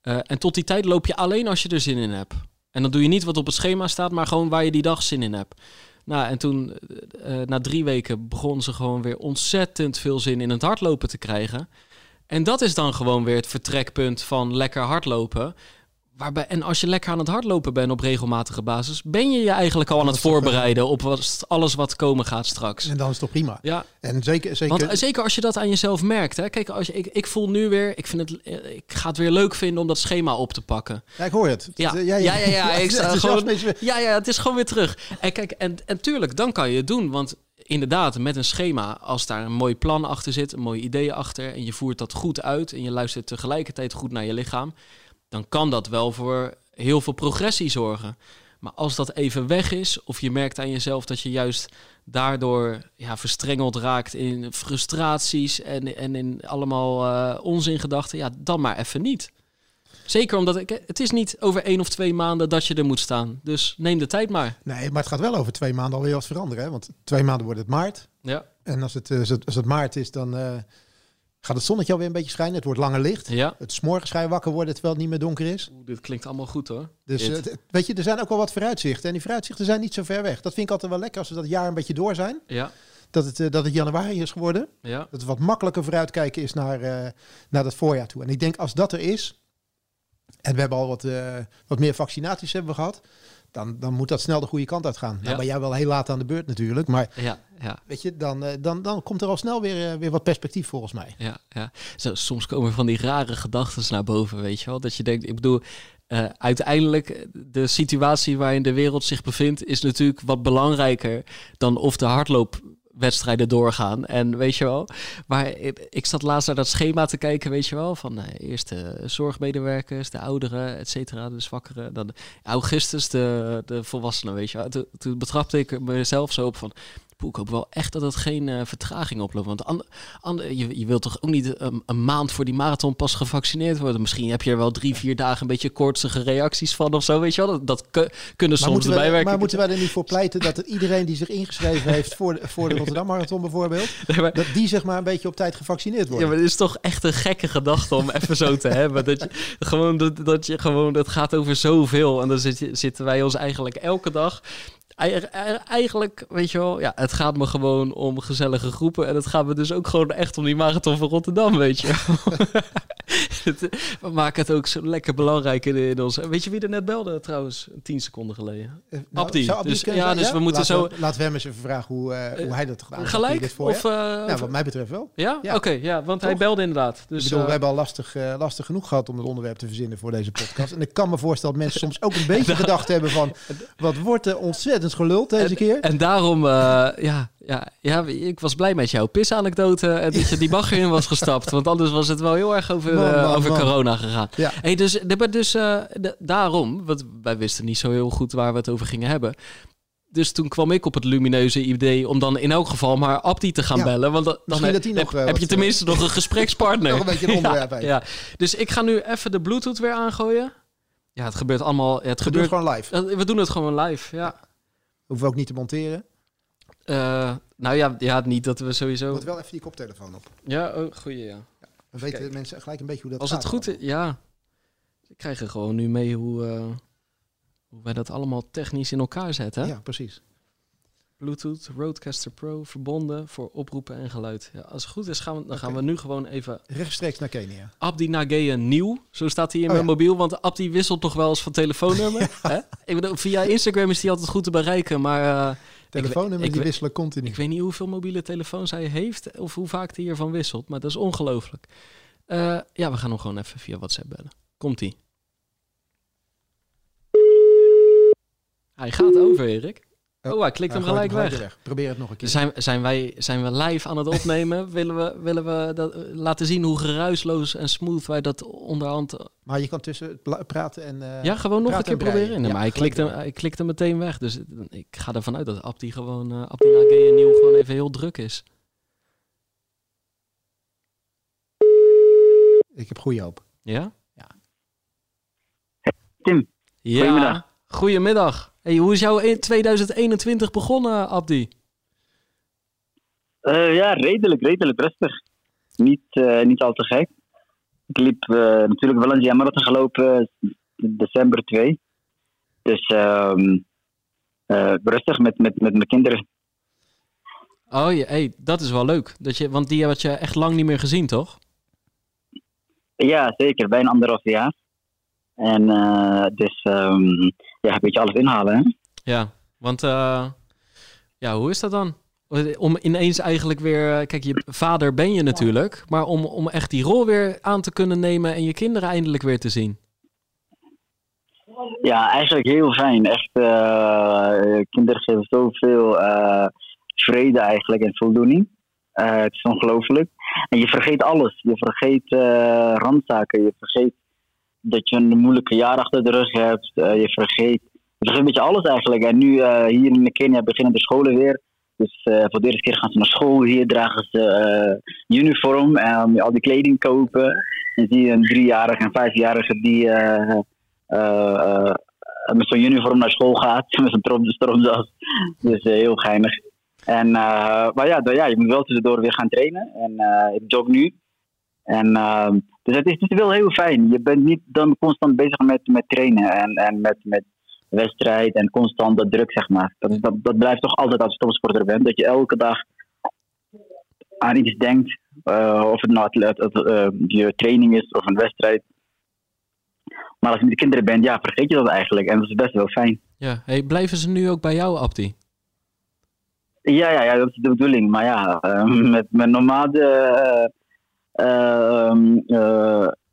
Eh, en tot die tijd loop je alleen als je er zin in hebt. En dan doe je niet wat op het schema staat, maar gewoon waar je die dag zin in hebt. Nou, en toen, eh, eh, na drie weken, begon ze gewoon weer ontzettend veel zin in het hardlopen te krijgen. En dat is dan gewoon weer het vertrekpunt van lekker hardlopen. Waarbij, en als je lekker aan het hardlopen bent op regelmatige basis, ben je je eigenlijk al aan het eh, voorbereiden op wat, alles wat komen gaat straks. En dan is het toch prima. Ja, En zeker, zeker want eh, zeker als je dat aan jezelf merkt. Hè? Kijk, als je, ik, ik voel nu weer, ik, vind het, eh, ik ga het weer leuk vinden om dat schema op te pakken. ja, ik hoor het. Ja, Het, ja, ja, <laughs> ik sta gewoon- Ja, ja, het is gewoon weer terug. En kijk, en, en tuurlijk, dan kan je het doen. Want inderdaad, met een schema, als daar een mooi plan achter zit, een mooi idee achter, en je voert dat goed uit en je luistert tegelijkertijd goed naar je lichaam, dan kan dat wel voor heel veel progressie zorgen. Maar als dat even weg is, of je merkt aan jezelf dat je juist daardoor ja, verstrengeld raakt in frustraties en, en in allemaal eh onzingedachten, ja, dan maar even niet. Zeker omdat ik, het is niet over één of twee maanden dat je er moet staan. Dus neem de tijd maar. Nee, maar het gaat wel over twee maanden alweer wat veranderen. Hè? Want twee maanden wordt het maart. Ja. En als het, eh, als het, als het maart is, dan eh, gaat het zonnetje alweer een beetje schijnen. Het wordt langer licht. Ja. Het is morgen ga je wakker worden terwijl het niet meer donker is. Oeh, dit klinkt allemaal goed hoor. Dus eh, weet je, er zijn ook wel wat vooruitzichten. En die vooruitzichten zijn niet zo ver weg. Dat vind ik altijd wel lekker als we dat jaar een beetje door zijn. Ja. Dat het, eh, dat het januari is geworden. Ja. Dat het wat makkelijker vooruitkijken is naar, eh, naar dat voorjaar toe. En ik denk als dat er is, en we hebben al wat, eh, wat meer vaccinaties hebben we gehad, dan, dan moet dat snel de goede kant uit gaan. Ja. Nou ben jij wel heel laat aan de beurt natuurlijk, maar Ja. Ja. weet je, dan, eh, dan, dan komt er al snel weer, eh, weer wat perspectief volgens mij. Ja, ja. Zo, soms komen van die rare gedachten naar boven, weet je wel. Dat je denkt, ik bedoel, eh, uiteindelijk de situatie waarin de wereld zich bevindt, is natuurlijk wat belangrijker dan of de hardloopwedstrijden doorgaan. En weet je wel, maar ik, zat laatst naar dat schema te kijken, weet je wel, van eh, eerst de zorgmedewerkers, de ouderen, et cetera, de zwakkeren, dan augustus de, de volwassenen, weet je wel. Toen, toen ik mezelf zo op van, ik ook wel echt dat het geen uh, vertraging oploopt. Want an, an, je, je wilt toch ook niet een, een, maand voor die marathon pas gevaccineerd worden? Misschien heb je er wel drie, vier dagen een beetje koortsige reacties van of zo, weet je wel? Dat, dat kunnen soms erbij werken. Maar moeten wij er niet voor pleiten dat iedereen die zich ingeschreven heeft voor de, voor de Rotterdam Marathon bijvoorbeeld, <laughs> dat die zeg maar een beetje op tijd gevaccineerd wordt? Ja, maar het is toch echt een gekke gedachte om even zo te <laughs> hebben. Dat je gewoon, dat, dat je gewoon, dat gaat over zoveel. En dan zitten wij ons eigenlijk elke dag eigenlijk, weet je wel, ja, het gaat me gewoon om gezellige groepen. En het gaat me dus ook gewoon echt om die marathon van Rotterdam, weet je. <laughs> we maken het ook zo lekker belangrijk in, in ons. Weet je wie er net belde trouwens? Tien seconden geleden. Uh, nou, Abdi. Dus, ja, dus we moeten laten zo... We, laten we hem eens even vragen hoe, uh, hoe hij dat gedaan heeft. Gelijk? Dit voor of, nou, wat mij betreft wel. Ja? ja. Oké, ja, want Toch? hij belde inderdaad. Dus, bedoel, we hebben al lastig, lastig genoeg gehad om het onderwerp te verzinnen voor deze podcast. En ik kan me voorstellen dat mensen soms ook een <laughs> beetje gedacht hebben van... wat wordt er ontzettend geluld deze en, keer. En daarom, ja, ja, ja, ik was blij met jouw pisanekdote en dat je die bagger in was gestapt. Want anders was het wel heel erg over, man, man, uh, over man. corona gegaan. Ja. Hey, dus dus uh, de, daarom, want wij wisten niet zo heel goed waar we het over gingen hebben. Dus toen kwam ik op het lumineuze idee om dan in elk geval maar Abdi te gaan ja. bellen. Want dan heb, nog, heb, heb je tenminste nog een <laughs> gesprekspartner. nog een beetje een <laughs> onderwerp ja, ja, Dus ik ga nu even de Bluetooth weer aangooien. Ja, het gebeurt allemaal. Het we gebeurt gewoon live. We doen het gewoon live, ja. Hoeven we ook niet te monteren? Uh, nou ja, ja, niet dat we sowieso... Moet wel even die koptelefoon op. Ja, oh, goeie, ja. ja dan weten Kijk. mensen gelijk een beetje hoe dat Als gaat. het goed is, ja. Ik krijg er gewoon nu mee hoe, uh, hoe wij dat allemaal technisch in elkaar zetten. Ja, precies. Bluetooth, Roadcaster Pro, verbonden voor oproepen en geluid. Ja, als het goed is, gaan we, dan okay. gaan we nu gewoon even... Rechtstreeks naar Kenia. Abdi Nagea nieuw, zo staat hij in oh, mijn ja. mobiel. Want Abdi wisselt toch wel eens van telefoonnummer. <laughs> Hè? Ik bedoel, via Instagram is hij altijd goed te bereiken, maar... Uh, telefoonnummer die wisselen continu. Ik weet niet hoeveel mobiele telefoons hij heeft of hoe vaak hij hiervan wisselt, maar dat is ongelooflijk. Uh, ja, we gaan hem gewoon even via WhatsApp bellen. Komt-ie. Hij gaat over, Erik. Oh, hij klikt hem gelijk weg. weg. Probeer het nog een keer. Zijn, zijn, wij, zijn we live aan het opnemen? <laughs> willen we, willen we dat, laten zien hoe geruisloos en smooth wij dat onderhand... Maar je kan tussen praten en... Uh, ja, gewoon nog een keer proberen. Nee, ja, maar hij klikt, hem, hij klikt hem meteen weg. Dus ik ga ervan uit dat Abdi gewoon... Uh, Abdi Nieuw gewoon even heel druk is. Ik heb goede hoop. Ja? Ja. Tim, ja. goedemiddag. Goedemiddag. Hey, hoe is jouw 2021 begonnen, Abdi? Uh, ja, redelijk, redelijk rustig. Niet, uh, niet al te gek. Ik liep uh, natuurlijk wel een marathon gelopen, december 2. Dus um, rustig met, met, met mijn kinderen. Oh ja, hey, dat is wel leuk. Dat je, want die had je echt lang niet meer gezien, toch? Ja, zeker. Bijna anderhalf jaar. En dus um, ja, een beetje alles inhalen. Hè? Ja, want uh, ja, hoe is dat dan? Om ineens eigenlijk weer, kijk, je vader ben je natuurlijk, maar om, om echt die rol weer aan te kunnen nemen en je kinderen eindelijk weer te zien. Ja, eigenlijk heel fijn. Echt, uh, kinderen geven zoveel uh, vrede eigenlijk en voldoening. Uh, het is ongelooflijk. En je vergeet alles. Je vergeet randzaken. Je vergeet dat je een moeilijke jaar achter de rug hebt. Uh, je vergeet, je vergeet een beetje alles eigenlijk. En nu uh, hier in Kenia beginnen de scholen weer. Dus uh, voor de eerste keer gaan ze naar school. Hier dragen ze uniform en al die kleding kopen. En zie je een driejarige en vijfjarige die met zo'n uniform naar school gaat. <laughs> Met zo'n stropdas. Dus heel geinig. En, maar ja, ja, je moet wel tussendoor weer gaan trainen. En ik jog nu. En dus het is, het is wel heel fijn. Je bent niet dan constant bezig met, met trainen en, en met, met wedstrijd en constant de druk, zeg maar. Dat, dat, dat blijft toch altijd als je topsporter bent. Dat je elke dag aan iets denkt. Uh, of het nou het, het, uh, je training is of een wedstrijd. Maar als je met de kinderen bent, ja, vergeet je dat eigenlijk. En dat is best wel fijn. Ja, hey, blijven ze nu ook bij jou, Abdi? Ja, ja, ja, dat is de bedoeling. Maar ja, uh, <laughs> met mijn nomade eh,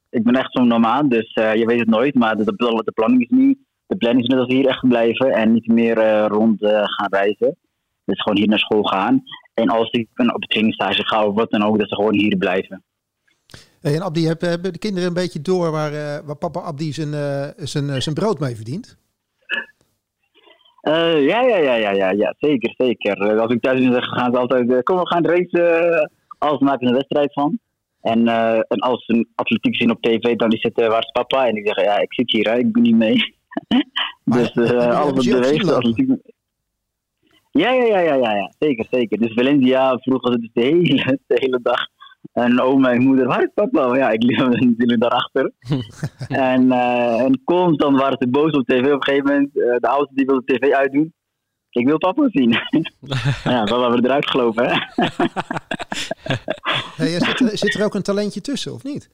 ik ben echt zo'n nomad, dus eh, je weet het nooit. Maar de, de, de planning is nu, de planning is nu dat we hier echt blijven en niet meer eh, rond gaan reizen. Dus gewoon hier naar school gaan. En als ik op trainingstage ga of wat dan ook, dat ze gewoon hier blijven. Hey, en Abdi, hebben de kinderen een beetje door waar, waar papa Abdi zijn, zijn, zijn brood mee verdient? Uh, ja, ja, ja, ja, ja, ja, zeker, zeker. Als ik thuis ben, gaan ze altijd, kom we gaan racen, alles maken een wedstrijd van. En, uh, en als ze een atletiek zien op tv, dan is het uh, waar is papa? En ik zeg, ja, ik zit hier, hè, ik ben niet mee. <laughs> dus uh, alles atletiek. Ja, ja, ja, ja, ja, ja, zeker, zeker. Dus Valencia vroegen ze dus de hele, <laughs> de hele dag. En oma en moeder, waar is papa? Ja, ik liep <laughs> natuurlijk daarachter. en, uh, en constant waren ze boos op tv. Op een gegeven moment, uh, de oudste die wilde tv uitdoen. Ik wil papa zien. ja, dan waren we eruit gelopen, hè. <laughs> hey, zit, er, zit er ook een talentje tussen, of niet?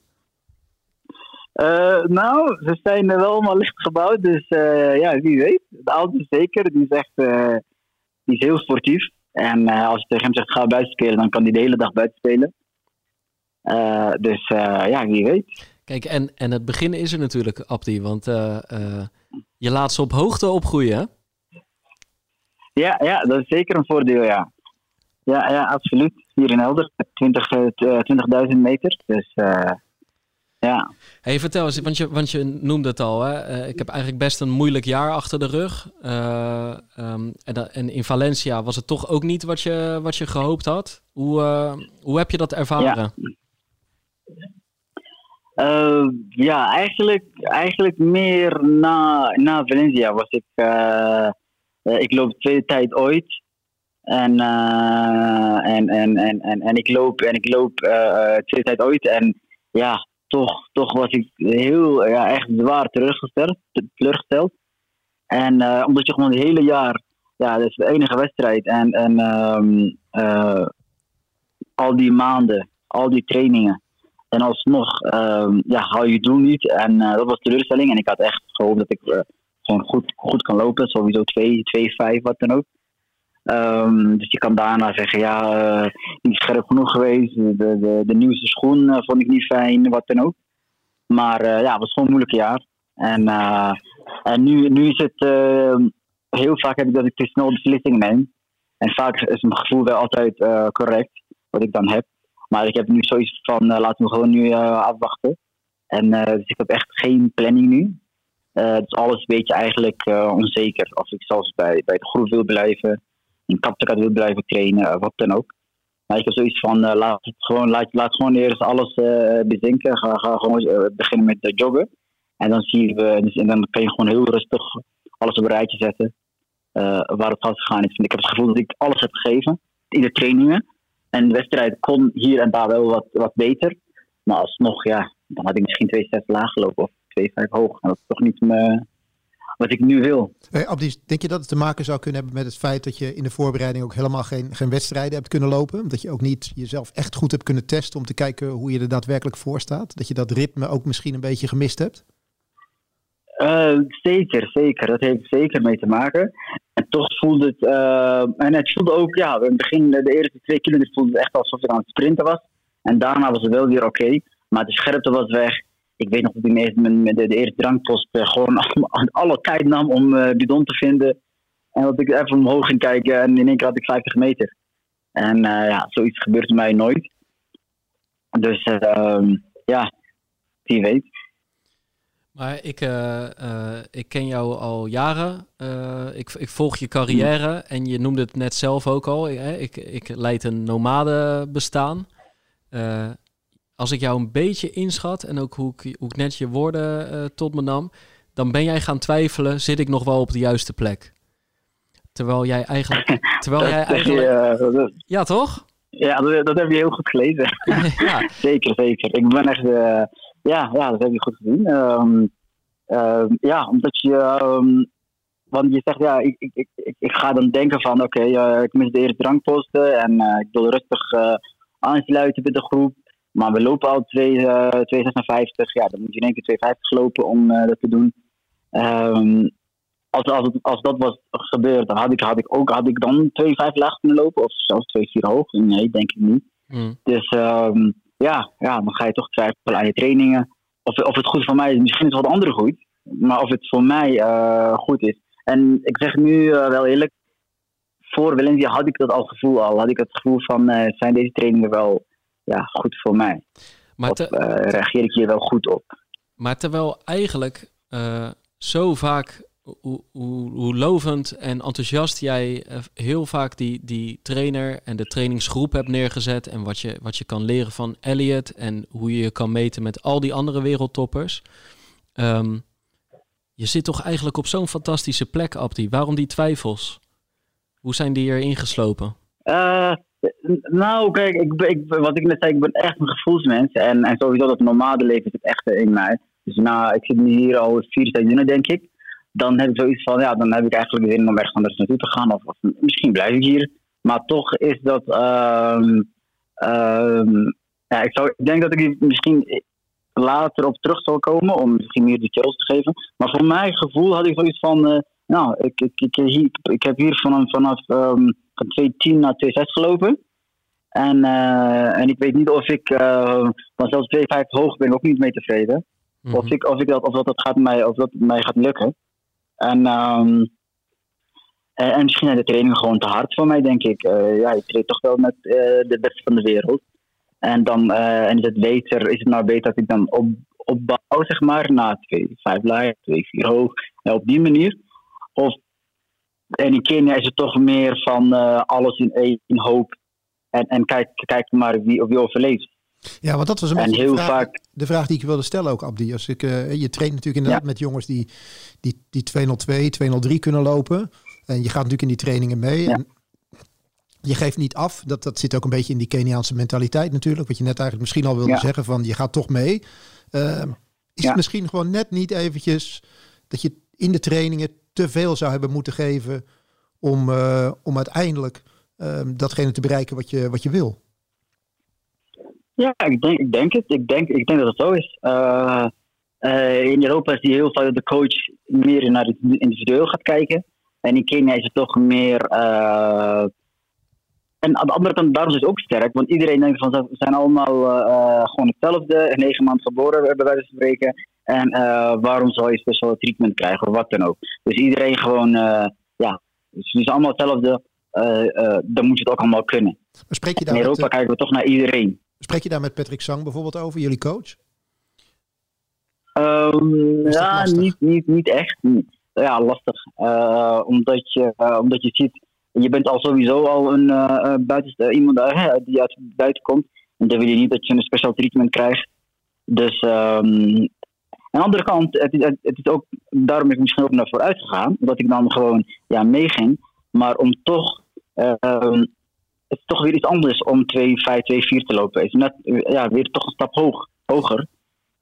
Uh, nou, ze zijn wel allemaal licht gebouwd, dus ja, wie weet. De oudste zeker, die is echt die is heel sportief. En als je tegen hem zegt, ga buiten spelen, dan kan hij de hele dag buiten spelen. Uh, dus uh, ja, wie weet. Kijk, en, en het begin is er natuurlijk, Abdi. Want uh, je laat ze op hoogte opgroeien, hè? Ja, ja, dat is zeker een voordeel, ja. Ja, ja absoluut. Hier in Helder, 20.000 20 meter. Dus ja. Hey, vertel eens, want je, want je noemde het al. Hè? ik heb eigenlijk best een moeilijk jaar achter de rug. Um, en, en, in Valencia was het toch ook niet wat je, wat je gehoopt had. Hoe, hoe heb je dat ervaren? Ja. Ja, eigenlijk, eigenlijk meer na, na Valencia was ik. Ik loop tweede tijd ooit. En, uh, en, en, en, en, ik loop, en ik loop tweede tijd ooit. En ja, toch, toch was ik heel, ja, echt zwaar teruggesteld. En omdat je gewoon het hele jaar. Ja, dat is de enige wedstrijd. En, en um, al die maanden, al die trainingen. En alsnog um, ja, hou je doel niet. En uh, dat was teleurstelling. En ik had echt gehoopt dat ik uh, gewoon goed, goed kan lopen. Sowieso 2, 2, 5, wat dan ook. Um, dus je kan daarna zeggen, ja, uh, niet scherp genoeg geweest. De, de, de nieuwste schoen vond ik niet fijn, wat dan ook. Maar ja, het was gewoon een moeilijk jaar. En, en nu, nu is het, ehm, heel vaak heb ik dat ik te snel beslissingen neem. En vaak is mijn gevoel wel altijd correct, wat ik dan heb. Maar ik heb nu zoiets van, laten we gewoon nu afwachten. En dus ik heb echt geen planning nu. dus alles weet je eigenlijk onzeker. Of ik zelfs bij, bij de groep wil blijven, in Kaptekat wil blijven trainen, wat dan ook. Maar ik heb zoiets van, laat, het gewoon, laat, laat gewoon eerst alles bezinken. Ga, ga gewoon beginnen met joggen. En dan, zie je, dus, en dan kan je gewoon heel rustig alles op een rijtje zetten. waar het fout gegaan is. ik heb het gevoel dat ik alles heb gegeven in de trainingen. En de wedstrijd kon hier en daar wel wat, wat beter. Maar alsnog, ja, dan had ik misschien 2,6 laag gelopen of 2,5 hoog. En dat is toch niet me, wat ik nu wil. Hey, Abdi, denk je dat het te maken zou kunnen hebben met het feit dat je in de voorbereiding ook helemaal geen, geen wedstrijden hebt kunnen lopen? Omdat je ook niet jezelf echt goed hebt kunnen testen om te kijken hoe je er daadwerkelijk voor staat? Dat je dat ritme ook misschien een beetje gemist hebt? Uh, zeker, zeker. Dat heeft zeker mee te maken. En toch voelde het, uh, en het voelde ook, ja, in het begin, de eerste twee kilometer voelde het echt alsof ik aan het sprinten was. En daarna was het wel weer oké, okay, maar de scherpte was weg. Ik weet nog dat ik met de, de eerste drankpost uh, gewoon <laughs> alle tijd nam om uh, bidon te vinden. En dat ik even omhoog ging kijken en in één keer had ik 50 meter. En ja, zoiets gebeurt mij nooit. Dus ehm, ja, wie weet. Maar ik, uh, uh, ik ken jou al jaren. Uh, ik, ik, volg je carrière en je noemde het net zelf ook al. Ik, ik leid een nomade bestaan. Als ik jou een beetje inschat en ook hoe ik, hoe ik net je woorden tot me nam, dan ben jij gaan twijfelen, zit ik nog wel op de juiste plek? Terwijl jij eigenlijk... <laughs> Terwijl jij eigenlijk ja, toch? Ja, dat, dat, heb je heel goed gelezen. <laughs> <laughs> ja. zeker, zeker. Ik ben echt ja, ja, dat heb je goed gezien. Um, uh, ja, omdat je. Um, want je zegt, ja, ik, ik, ik, ik ga dan denken van, oké, okay, uh, ik mis de eerste drankposten en ik wil rustig aansluiten bij de groep. Maar we lopen al 2,56. Ja, dan moet je in één keer 2,50 lopen om dat te doen. Um, als, als, als dat was gebeurd, dan had ik, had ik ook had ik dan 2,5 laag kunnen lopen of zelfs 2,4 hoog. Nee, denk ik niet. Mm. Dus um, ja, ja, dan ga je toch twijfelen aan je trainingen. Of, of het goed voor mij is. Misschien is het wat andere goed. Maar of het voor mij uh, goed is. En ik zeg nu uh, wel eerlijk. Voor Valencia had ik dat al gevoel al. Had ik het gevoel van, uh, zijn deze trainingen wel ja, goed voor mij? Maar te... of reageer ik hier wel goed op? Maar terwijl eigenlijk zo vaak hoe, hoe, hoe lovend en enthousiast jij eh, heel vaak die, die trainer en de trainingsgroep hebt neergezet. En wat je, wat je kan leren van Elliot en hoe je je kan meten met al die andere wereldtoppers. Ehm, je zit toch eigenlijk op zo'n fantastische plek, Abdi. Waarom die twijfels? Hoe zijn die er ingeslopen? Nou, kijk, ik, ik, wat ik net zei, ik ben echt een gevoelsmens. En, en sowieso dat normale leven zit echt in mij. Dus nou, ik zit nu hier al vier seizoenen, denk ik. Dan heb ik zoiets van, ja, dan heb ik eigenlijk zin om ergens anders naartoe te gaan. Of, misschien blijf ik hier. Maar toch is dat... Um, ik, zou, ik denk dat ik misschien later op terug zal komen om misschien meer details te geven. Maar voor mijn gevoel had ik zoiets van, uh, nou, ik, ik, ik, ik, heb hier vanaf, vanaf um, van 210 naar 26 gelopen. En, uh, en ik weet niet of ik uh, van zelfs 250 hoog ben, ook niet mee tevreden. Mm -hmm. Of, ik, of, ik dat, of dat, dat gaat mij, of dat mij gaat lukken. En, um, en, en misschien zijn de trainingen gewoon te hard voor mij, denk ik. Uh, ja, ik treed toch wel met de beste van de wereld. En dan en is het beter, is het nou beter dat ik dan op, opbouw, zeg maar, na 2, 5 laag, 2, 4 hoog. Op die manier. Of en in Kenia is het toch meer van uh, alles in één hoop. En, en kijk, kijk maar wie, wie overleeft. Ja, want dat was een en beetje heel de, vraag, vaak, de vraag die ik wilde stellen ook, Abdi. Als ik, uh, je traint natuurlijk inderdaad ja. met jongens die, die, die 202, 203 kunnen lopen. En je gaat natuurlijk in die trainingen mee. Ja. En je geeft niet af. Dat, dat zit ook een beetje in die Keniaanse mentaliteit natuurlijk. Wat je net eigenlijk misschien al wilde Ja. zeggen van je gaat toch mee. Uh, is het misschien gewoon net niet eventjes dat je in de trainingen te veel zou hebben moeten geven om, uh, om uiteindelijk uh, datgene te bereiken wat je, wat je wil? Ja, ik denk, ik denk het. Ik denk, ik denk dat het zo is. Uh, uh, in Europa is die heel dat de coach meer naar het individueel gaat kijken. En in Kenia is het toch meer. En aan de andere kant, daarom is het ook sterk. Want iedereen denkt van ze zijn allemaal gewoon hetzelfde. Negen maanden geboren, bij wijze van spreken. En waarom zou je speciale treatment krijgen of wat dan ook. Dus iedereen gewoon, ja, ze zijn allemaal hetzelfde. dan moet je het ook allemaal kunnen. Spreek je daar in Europa met, kijken we toch naar iedereen. Spreek je daar met Patrick Sang bijvoorbeeld over, jullie coach? Um, ja, lastig? niet, niet, niet echt. Ja, lastig. Uh, omdat, je, uh, omdat je ziet, je bent al sowieso al een uh, buiten, iemand die uit buiten komt. En dan wil je niet dat je een speciaal treatment krijgt. Dus um, aan de andere kant, het is, het is ook, daarom ben ik misschien ook naar vooruit gegaan. Omdat ik dan gewoon ja, meeging. Maar om toch, um, het is toch weer iets anders om 2, 5, 2, 4 te lopen. Het is net ja, weer toch een stap hoog, hoger.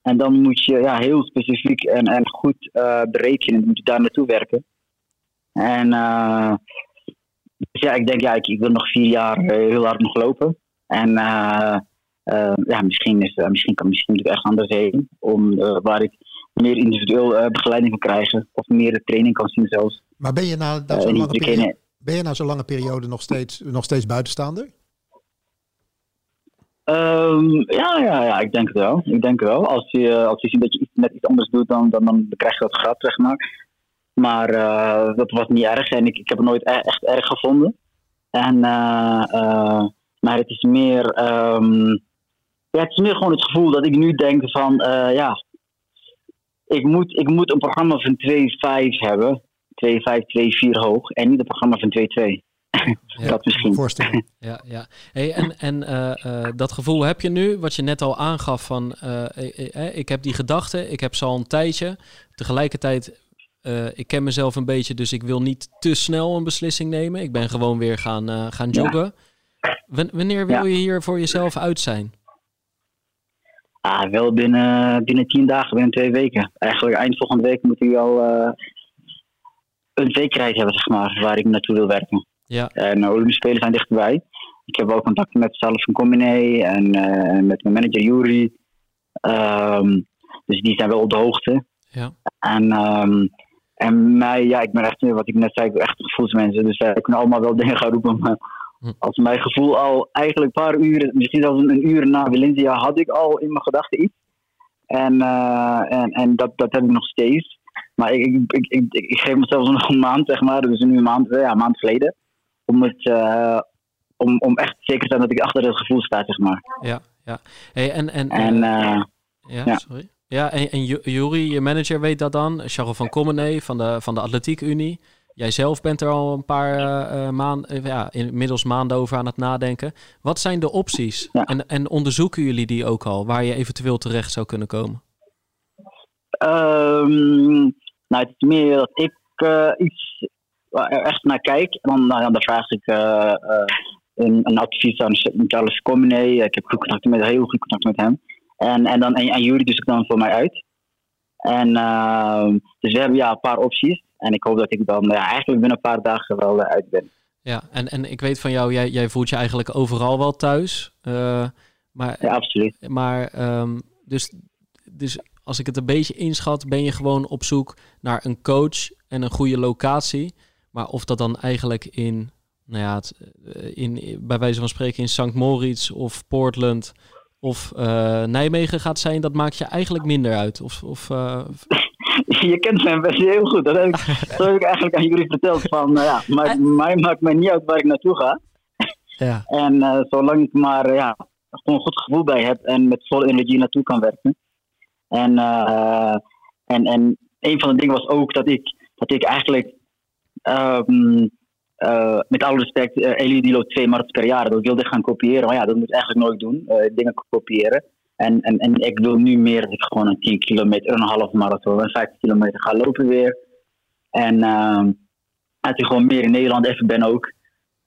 En dan moet je ja, heel specifiek en, en goed uh, berekenen. Moet je daar naartoe werken. En uh, dus ja, ik denk, ja, ik, ik wil nog vier jaar uh, heel hard nog lopen. En ja, misschien, is, misschien kan misschien het echt anders heen. Om, waar ik meer individueel begeleiding kan krijgen. Of meer training kan zien zelfs. Maar ben je na, na zo'n lange, periode, ben je na zo'n lange periode nog steeds, nog steeds buitenstaander? Um, ja, ja, ja, ik denk het wel. Ik denk het wel. Als je, als je ziet dat je iets, net iets anders doet, dan, dan, dan krijg je dat grat, zeg maar. Maar uh, dat was niet erg en ik, ik heb het nooit e echt erg gevonden. En, uh, uh, maar het is meer, um, ja, het is meer gewoon het gevoel dat ik nu denk van, ja, ik moet, ik moet een programma van 2-5 hebben. 2-5, 2-4 hoog en niet een programma van 2-2. <laughs> Ja, dat misschien. Voorstellen. <laughs> Ja, ja. Hey, en en uh, uh, dat gevoel heb je nu, wat je net al aangaf van, uh, ik heb die gedachten, ik heb ze al een tijdje. Tegelijkertijd, ik ken mezelf een beetje, dus ik wil niet te snel een beslissing nemen. Ik ben gewoon weer gaan, gaan joggen. Ja. Wanneer wil ja. je hier voor jezelf uit zijn? Ah, wel binnen, binnen tien dagen, binnen twee weken. Eigenlijk eind volgende week moet u al een zekerheid hebben, zeg maar, waar ik naartoe wil werken. Ja. En de Olympische Spelen zijn dichtbij. Ik heb wel contact met zelf van Combiné en uh, met mijn manager Yuri. Um, dus die zijn wel op de hoogte. Ja. En, um, en mij, ja, ik ben echt, wat ik net zei, ik ben echt gevoelsmensen. Dus uh, ik kan allemaal wel <laughs> dingen gaan roepen. Maar. Als mijn gevoel al eigenlijk een paar uur, misschien zelfs een uur na Valencia, had ik al in mijn gedachten iets. En, uh, en, en dat, dat heb ik nog steeds. Maar ik, ik, ik, ik, ik geef mezelf <laughs> nog een maand, zeg maar. Dus nu een maand, ja, een maand geleden om, het, uh, om, om echt zeker te zijn dat ik achter het gevoel sta, zeg maar. Ja, ja. Hey, en, en, en uh, ja, ja, sorry. Ja, en, en Jury, je manager, weet dat dan. Charles van Commenee van de, van de Atletiek Unie. Jij zelf bent er al een paar uh, maanden, ja, inmiddels maanden over aan het nadenken. Wat zijn de opties? En, en onderzoeken jullie die ook al, waar je eventueel terecht zou kunnen komen? Um, nou, het is meer dat ik uh, iets echt naar kijk. En dan, nou, dan vraag ik uh, een, een, advies aan Charles Comenee. Ik heb goed contact met, heel goed contact met hem. En, en, dan, en, en jullie dus ik dan voor mij uit. En, uh, dus we hebben ja, een paar opties. En ik hoop dat ik dan ja, eigenlijk binnen een paar dagen wel uh, uit ben. Ja, en, en ik weet van jou, jij, jij voelt je eigenlijk overal wel thuis. Uh, maar, ja, absoluut. Maar um, dus, dus als ik het een beetje inschat, ben je gewoon op zoek naar een coach en een goede locatie. Maar of dat dan eigenlijk in, nou ja, het, in, bij wijze van spreken in St. Moritz of Portland of uh, Nijmegen gaat zijn, dat maakt je eigenlijk minder uit. Of, of, uh... <laughs> Je kent mijn best heel goed. Dat heb ik, <laughs> dat heb ik eigenlijk aan jullie verteld. Van, uh, ja, maar, mij maakt mij niet uit waar ik naartoe ga. Ja. <laughs> En zolang ik maar ja, gewoon een goed gevoel bij heb en met volle energie naartoe kan werken. En, en, en een van de dingen was ook dat ik, dat ik eigenlijk um, uh, met alle respect, uh, loopt twee marathons per jaar. Dat wilde gaan kopiëren. Maar ja, dat moet ik eigenlijk nooit doen. Dingen kopiëren. En, en, en ik wil nu meer dat ik gewoon een 10 kilometer, een half marathon, een 15 kilometer ga lopen weer. En uh, dat ik gewoon meer in Nederland even ben ook.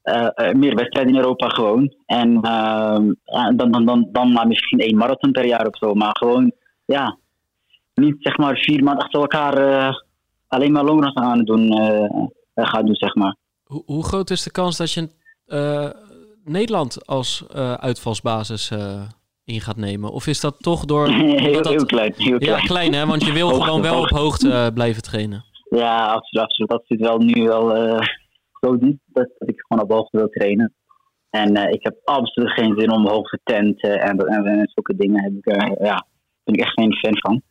Uh, meer wedstrijden in Europa gewoon. En uh, dan, dan, dan, dan maar misschien één marathon per jaar of zo. Maar gewoon, ja, niet zeg maar vier maanden achter elkaar alleen maar longruns aan doen gaat doen, zeg maar. Hoe, hoe, groot is de kans dat je Nederland als uitvalsbasis in gaat nemen? Of is dat toch door... <laughs> heel, dat, heel klein. Heel klein. Ja, klein hè, want je wil <laughs> gewoon wel op hoogte blijven trainen. Ja, absoluut. absoluut. Dat zit wel nu wel zo diep dat, dat, ik gewoon op hoogte wil trainen. En ik heb absoluut geen zin om hoogte tenten en, en, en zulke dingen. Heb ik, ja, ben ik echt geen fan van.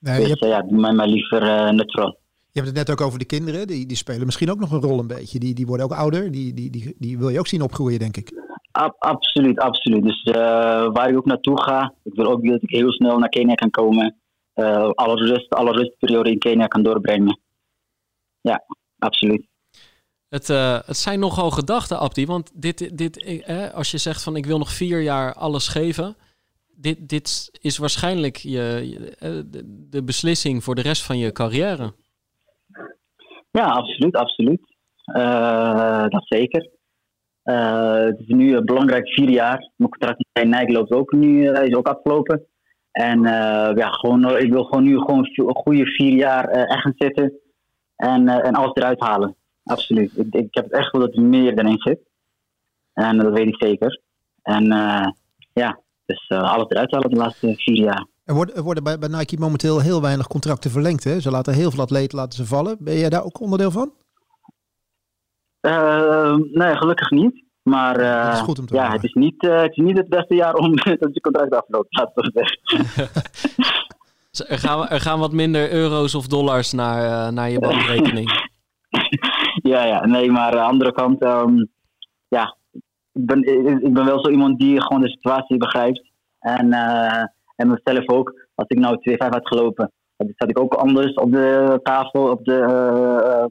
Nee, dus hebt... ja, doe mij maar liever neutraal. Je hebt het net ook over de kinderen. Die, die spelen misschien ook nog een rol een beetje. Die, die worden ook ouder. Die, die, die, die wil je ook zien opgroeien, denk ik. Ab, absoluut, absoluut. Dus uh, waar ik ook naartoe ga, ik wil ook dat ik heel snel naar Kenia kan komen. Uh, alle, rust, alle rustperiode in Kenia kan doorbrengen. Ja, absoluut. Het, uh, het zijn nogal gedachten, Abdi. Want dit, dit, eh, als je zegt van ik wil nog vier jaar alles geven. Dit, dit is waarschijnlijk je, de, beslissing voor de rest van je carrière. Ja, absoluut, absoluut. Dat zeker. Uh, het is nu belangrijk vier jaar. Mijn contract bij Nike loopt ook nu, uh, is ook afgelopen. En ja, gewoon, ik wil gewoon nu gewoon een goede vier jaar echt zitten en, en alles eruit halen. Absoluut. Ik, ik heb het echt wel dat er meer dan in zit. En dat weet ik zeker. En ja, dus alles eruit halen de laatste vier jaar. Er worden, er worden bij, bij, Nike momenteel heel weinig contracten verlengd. Hè? Ze laten heel veel atleten laten ze vallen. Ben jij daar ook onderdeel van? Uh, nee, gelukkig niet. Maar uh, is goed om te ja, het is, niet, uh, het is niet het beste jaar om <laughs> dat je contract afloopt. <laughs> er, gaan, er gaan wat minder euro's of dollars naar, naar je bankrekening. <laughs> ja, ja, nee, maar aan de andere kant, um, ja, ik ben, ik ben wel zo iemand die gewoon de situatie begrijpt. En en mezelf ook, als ik nou 2,5 had gelopen, dan zat ik ook anders op de tafel, op de...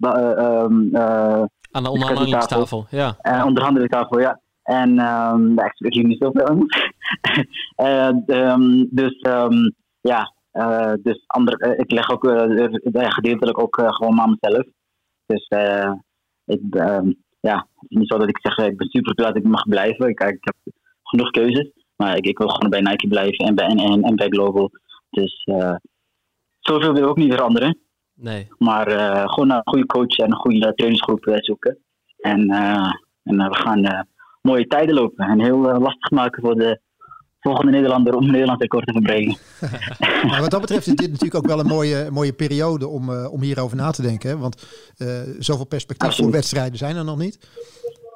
Uh, uh, Aan de onderhandelingstafel, ja. Uh, onderhandelingstafel, <laughs> ja. En um, daar spreek ik niet zoveel aan. um, dus um, ja, uh, dus ander, ik leg ook uh, gedeeltelijk ook gewoon aan mezelf. Dus ik, ja, het is niet zo dat ik zeg, ik ben super blij dat ik mag blijven. Ik, ik heb genoeg keuzes. Maar ik, ik wil gewoon bij Nike blijven en bij, en, en bij Global. Dus zoveel wil ik ook niet veranderen. Nee. Maar uh, gewoon een goede coach en een goede trainingsgroep zoeken. En, uh, en we gaan mooie tijden lopen. En heel lastig maken voor de volgende Nederlander om Nederland record te verbrengen. nou, <laughs> wat dat betreft is dit natuurlijk ook wel een mooie, mooie periode om, om hierover na te denken. Want zoveel perspectief voor wedstrijden zijn er nog niet.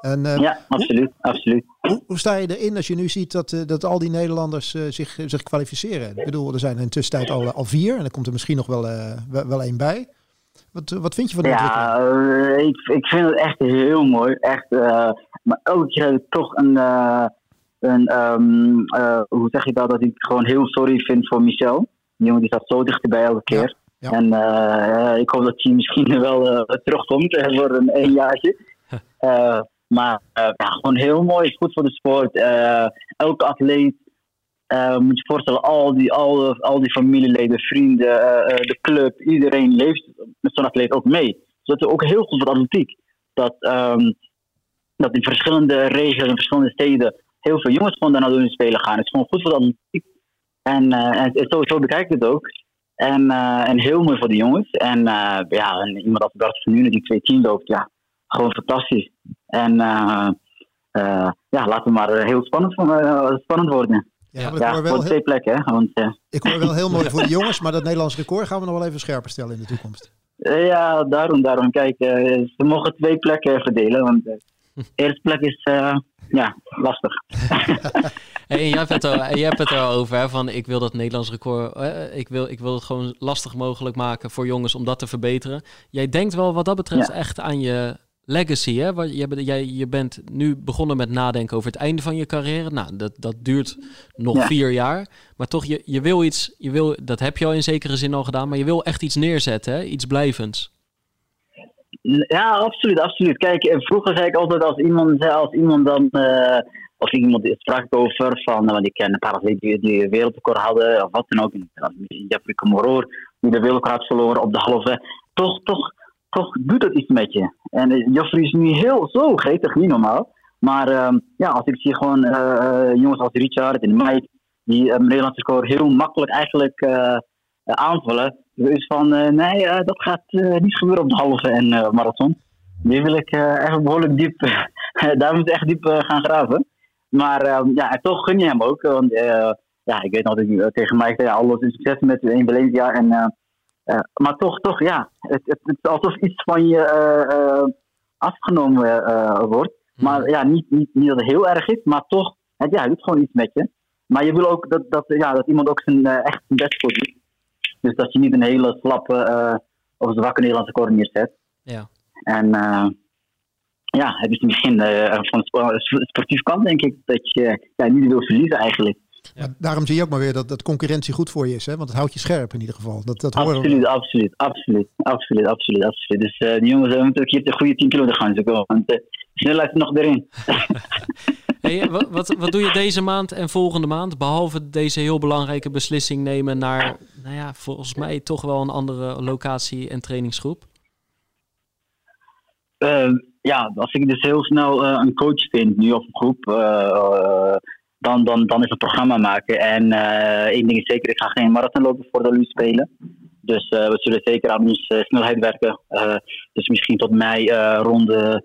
En, uh, ja, absoluut. Hoe, absoluut. Hoe, hoe, sta je erin als je nu ziet dat, uh, dat al die Nederlanders uh, zich, zich kwalificeren? Ik bedoel, er zijn in tussentijd al, al vier en er komt er misschien nog wel, wel één bij. Wat, wat vind je van de ja, ik, ik vind het echt heel mooi. Echt, maar ook toch een, een um, hoe zeg je dat, dat ik gewoon heel sorry vind voor Michel. Die jongen die staat zo dichterbij elke keer. ja. En eh, ik hoop dat hij misschien <laughs> wel eh, terugkomt eh, voor een één jaartje. <laughs> Maar eh, gewoon heel mooi. Goed voor de sport. Eh, elke atleet. eh, moet je voorstellen, al die, al, al die familieleden, vrienden, de club, iedereen leeft met zo'n atleet ook mee. Dus dat is ook heel goed voor de atletiek. Dat, ehm, dat in verschillende regio's, in verschillende steden, heel veel jongens gewoon naar Olympische Spelen gaan. Het is gewoon goed voor de atletiek. En, en zo bekijk ik het ook. En, en heel mooi voor de jongens. En ja, en iemand als Bart van Nuenen die twee team loopt, ja, gewoon fantastisch. En eh, eh, ja, laten we maar eh, heel spannend, van, eh, spannend worden. Ja, maar ik, Ja, hoor wel, twee plekken. Hè? Want ik hoor wel heel mooi <laughs> voor de jongens, maar dat Nederlands record gaan we nog wel even scherper stellen in de toekomst. ja, daarom, daarom. Kijk, eh, ze mogen twee plekken verdelen. Want de <laughs> eerste plek is eh, ja, lastig. <laughs> Hey, en jij hebt het, er, je hebt het erover, hè, van ik wil dat Nederlands record, eh, ik, wil, ik wil het gewoon lastig mogelijk maken voor jongens om dat te verbeteren. Jij denkt wel wat dat betreft Ja. echt aan je legacy, hè? Want je, bent- jij, je bent nu begonnen met nadenken over het einde van je carrière. Nou, dat, dat duurt nog Ja. vier jaar. Maar toch, je, je wil iets, je wil, dat heb je al in zekere zin al gedaan, maar je wil echt iets neerzetten, hè? iets blijvends. Ja, absoluut, absoluut. Kijk, eh, vroeger zei ik altijd als iemand, zei- als iemand dan, eh of iemand sprak over van, eh, want ik ken een paar die, die wereldrecord hadden, of wat dan ook, Jeffrey Comoroor, die de wereldrecord had verloren op de halve, toch, toch, toch doet dat iets met je. En eh, Jeffrey is nu heel zo gretig, niet normaal. Maar ehm, ja, als ik zie gewoon eh, eh, jongens als Richard en Mike, die een Nederlandse record heel makkelijk eigenlijk aanvullen, is van, nee, dat gaat niet gebeuren op de halve en marathon. Die wil ik echt behoorlijk diep, <laughs> daar moet ik echt diep gaan graven. Maar ehm, ja, toch gun je hem ook. Want ja, ik weet nog dat tegen mij zei, alles is succes met in Valencia. En, maar toch, toch, ja, het, het, het is alsof iets van je eh, eh, afgenomen eh, wordt. Maar ja, niet, niet, niet dat het heel erg is, maar toch, het, ja, het doet gewoon iets met je. Maar je wil ook dat, dat, ja, dat iemand ook zijn, echt zijn best voor doet. Dus dat je niet een hele slappe of zwakke Nederlandse koor neerzet. Ja. En ja, het is misschien eh, van de spo- sportief kant denk ik dat je ja, niet wil verliezen eigenlijk. Maar daarom zie je ook maar weer dat, dat concurrentie goed voor je is. Hè? Want het houdt je scherp in ieder geval. Dat, dat horen we. Absoluut, absoluut, absoluut, absoluut, absoluut, absoluut. Dus eh die jongens eh, moeten ook hier de goede 10 kilometer gaan zoeken. Want eh, de snelheid is nog erin. <laughs> Hey, wat, wat, wat doe je deze maand en volgende maand? Behalve deze heel belangrijke beslissing nemen naar, nou ja, volgens mij toch wel een andere locatie en trainingsgroep. Eh, ja, als ik dus heel snel eh, een coach vind, nu of een groep, eh, eh, dan, dan, dan is het programma maken. En eh één ding is zeker, ik ga geen marathon lopen voor de Olympische Spelen. Dus eh, we zullen zeker aan onze snelheid werken. Eh, dus misschien tot mei eh rond de